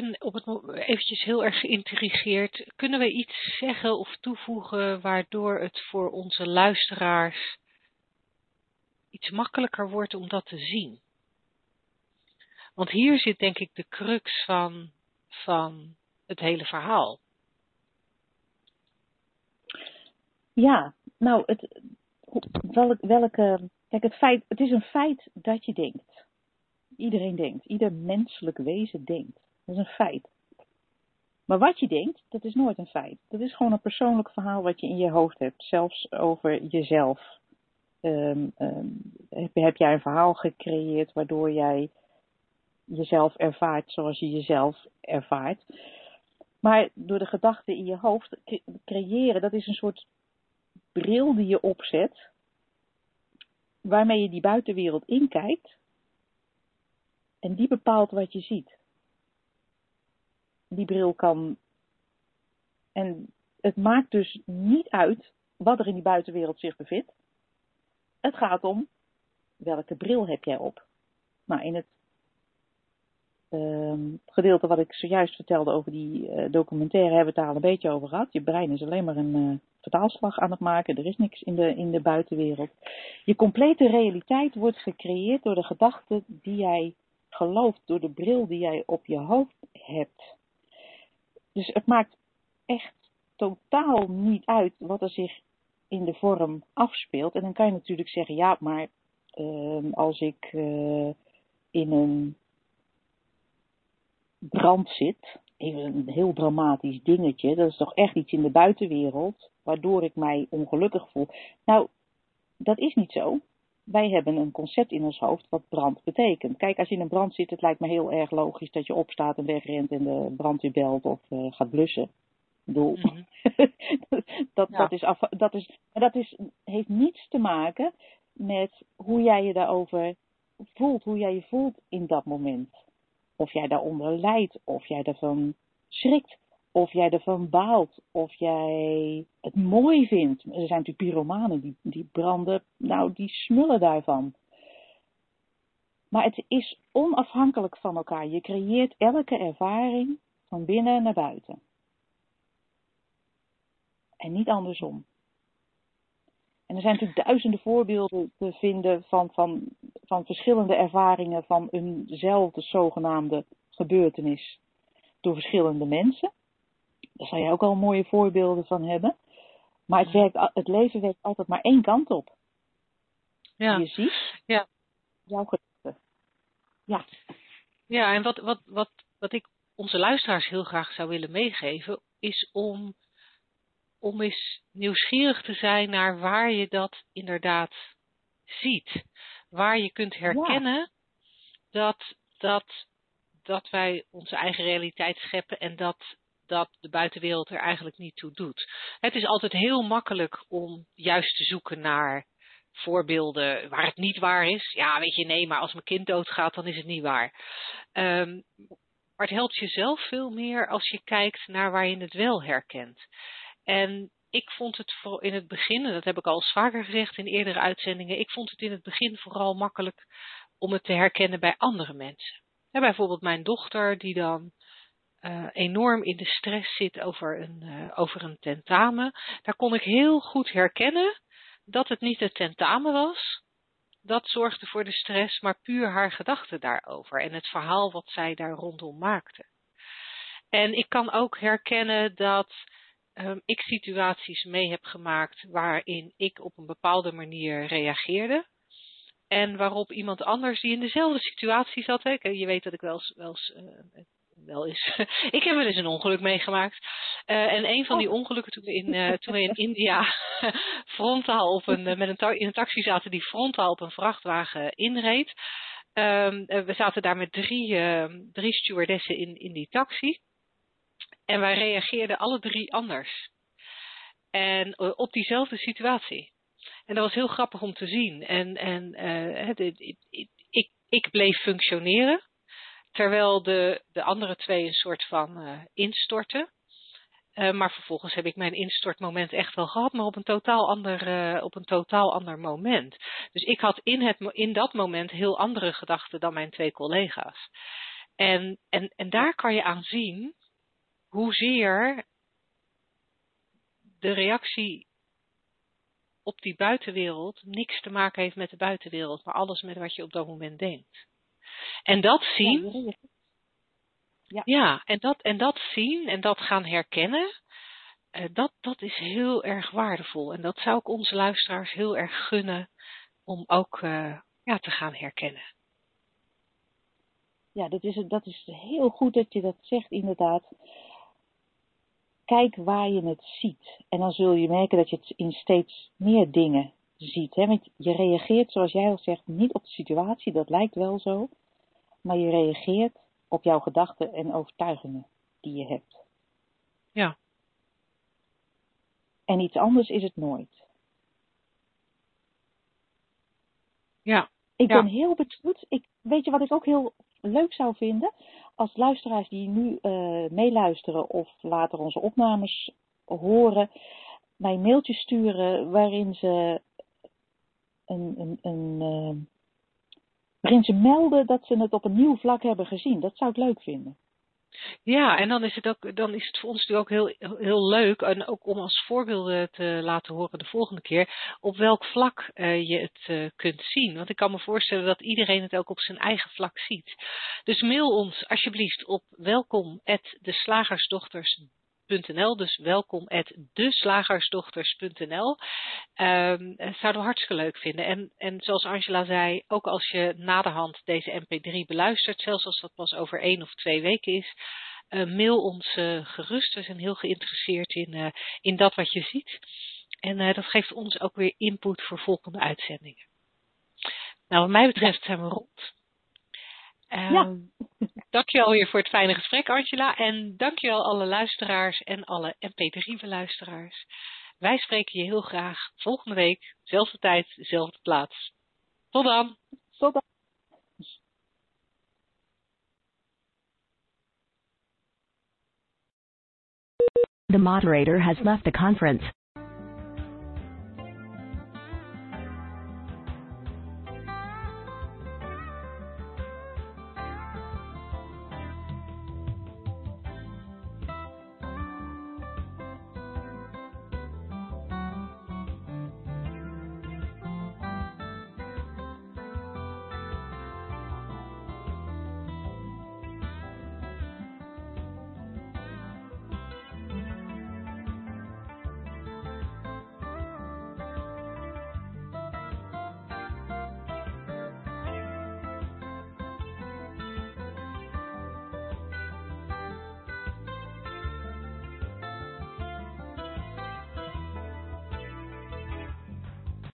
ben op het eventjes heel erg geïntrigeerd. Kunnen we iets zeggen of toevoegen waardoor het voor onze luisteraars iets makkelijker wordt om dat te zien? Want hier zit denk ik de crux van, van het hele verhaal. Ja, nou, het, welke, welke, kijk, het, feit, het is een feit dat je denkt. Iedereen denkt, ieder menselijk wezen denkt. Dat is een feit. Maar wat je denkt, dat is nooit een feit. Dat is gewoon een persoonlijk verhaal wat je in je hoofd hebt, zelfs over jezelf. Um, um, heb, heb jij een verhaal gecreëerd waardoor jij jezelf ervaart zoals je jezelf ervaart. Maar door de gedachten in je hoofd creëren, dat is een soort bril die je opzet, waarmee je die buitenwereld inkijkt. En die bepaalt wat je ziet. Die bril kan. En het maakt dus niet uit wat er in die buitenwereld zich bevindt. Het gaat om welke bril heb jij op. Nou, in het uh, gedeelte wat ik zojuist vertelde over die uh, documentaire hebben we het daar al een beetje over gehad. Je brein is alleen maar een uh, vertaalslag aan het maken. Er is niks in de, in de buitenwereld. Je complete realiteit wordt gecreëerd door de gedachten die jij gelooft, door de bril die jij op je hoofd hebt. Dus het maakt echt totaal niet uit wat er zich in de vorm afspeelt. En dan kan je natuurlijk zeggen, ja, maar uh, als ik uh, in een brand zit, even een heel dramatisch dingetje, dat is toch echt iets in de buitenwereld, waardoor ik mij ongelukkig voel. Nou, dat is niet zo. Wij hebben een concept in ons hoofd wat brand betekent. Kijk, als je in een brand zit, het lijkt me heel erg logisch dat je opstaat en wegrent en de brandweer belt of uh, gaat blussen. Ik bedoel, mm -hmm. dat, ja. dat, is af, dat, is, dat is, heeft niets te maken met hoe jij je daarover voelt, hoe jij je voelt in dat moment. Of jij daaronder lijdt, of jij ervan schrikt, of jij ervan baalt, of jij het mooi vindt. Er zijn natuurlijk pyromanen die, die branden, nou die smullen daarvan. Maar het is onafhankelijk van elkaar. Je creëert elke ervaring van binnen naar buiten. En niet andersom. En er zijn natuurlijk duizenden voorbeelden te vinden van, van, van verschillende ervaringen van eenzelfde zogenaamde gebeurtenis door verschillende mensen. Daar zal je ook al mooie voorbeelden van hebben. Maar het, werkt, het leven werkt altijd maar één kant op. Ja. Je ziet ja. jouw gedachten. Ja. Ja, en wat, wat, wat, wat ik onze luisteraars heel graag zou willen meegeven, is om om eens nieuwsgierig te zijn naar waar je dat inderdaad ziet. Waar je kunt herkennen ja. dat, dat, dat wij onze eigen realiteit scheppen en dat, dat de buitenwereld er eigenlijk niet toe doet. Het is altijd heel makkelijk om juist te zoeken naar voorbeelden waar het niet waar is. Ja, weet je, nee, maar als mijn kind doodgaat, dan is het niet waar. Um, maar het helpt jezelf veel meer als je kijkt naar waar je het wel herkent. En ik vond het voor in het begin, en dat heb ik al vaker gezegd in eerdere uitzendingen, ik vond het in het begin vooral makkelijk om het te herkennen bij andere mensen. Ja, bijvoorbeeld mijn dochter die dan uh, enorm in de stress zit over een, uh, over een tentamen. Daar kon ik heel goed herkennen dat het niet het tentamen was. Dat zorgde voor de stress, maar puur haar gedachten daarover en het verhaal wat zij daar rondom maakte. En ik kan ook herkennen dat um, ik situaties mee heb gemaakt waarin ik op een bepaalde manier reageerde. En waarop iemand anders die in dezelfde situatie zat. Hè, je weet dat ik wel eens, wel eens, uh, wel eens ik heb wel eens een ongeluk meegemaakt. Uh, en een van die ongelukken toen we in, uh, toen we in India frontaal op een, met een in een taxi zaten die frontaal op een vrachtwagen inreed. Um, we zaten daar met drie, uh, drie stewardessen in, in die taxi. En wij reageerden alle drie anders. En op diezelfde situatie. En dat was heel grappig om te zien. En, en uh, het, het, het, ik, ik bleef functioneren. Terwijl de, de andere twee een soort van uh, instorten. Uh, maar vervolgens heb ik mijn instortmoment echt wel gehad, maar op een totaal ander, uh, op een totaal ander moment. Dus ik had in, het, in dat moment heel andere gedachten dan mijn twee collega's. En, en, en daar kan je aan zien hoezeer de reactie op die buitenwereld niks te maken heeft met de buitenwereld, maar alles met wat je op dat moment denkt. En dat zien. Ja, ja en, dat, en dat zien en dat gaan herkennen, uh, dat, dat is heel erg waardevol. En dat zou ik onze luisteraars heel erg gunnen om ook uh, ja, te gaan herkennen. Ja, dat is, dat is heel goed dat je dat zegt, inderdaad. Kijk waar je het ziet. En dan zul je merken dat je het in steeds meer dingen ziet. Hè? Want je reageert, zoals jij al zegt, niet op de situatie, dat lijkt wel zo. Maar je reageert op jouw gedachten en overtuigingen die je hebt. Ja. En iets anders is het nooit. Ja. Ik ben heel benieuwd. Ik, weet je wat ik ook heel leuk zou vinden? Als luisteraars die nu uh, meeluisteren of later onze opnames horen, mij een mailtje sturen waarin ze een, een, een uh, waarin ze melden dat ze het op een nieuw vlak hebben gezien. Dat zou ik leuk vinden. Ja, en dan is het, ook, dan is het voor ons natuurlijk ook heel, heel leuk, en ook om als voorbeelden te laten horen de volgende keer, op welk vlak uh, je het uh, kunt zien. Want ik kan me voorstellen dat iedereen het ook op zijn eigen vlak ziet. Dus mail ons alsjeblieft op welkom@deslagersdochters Dus welkom at deslagersdochters.nl. Um, zouden we hartstikke leuk vinden. En, en zoals Angela zei, ook als je naderhand deze mp3 beluistert, zelfs als dat pas over één of twee weken is, uh, mail ons uh, gerust. We zijn heel geïnteresseerd in, uh, in dat wat je ziet. En dat geeft ons ook weer input voor volgende uitzendingen. Nou, wat mij betreft zijn we rond. Um, ja. Dankjewel weer voor het fijne gesprek, Angela. En dankjewel alle luisteraars en alle MP3-beluisteraars. Wij spreken je heel graag volgende week, dezelfde tijd, dezelfde plaats. Tot dan. Tot dan. The moderator has left the conference.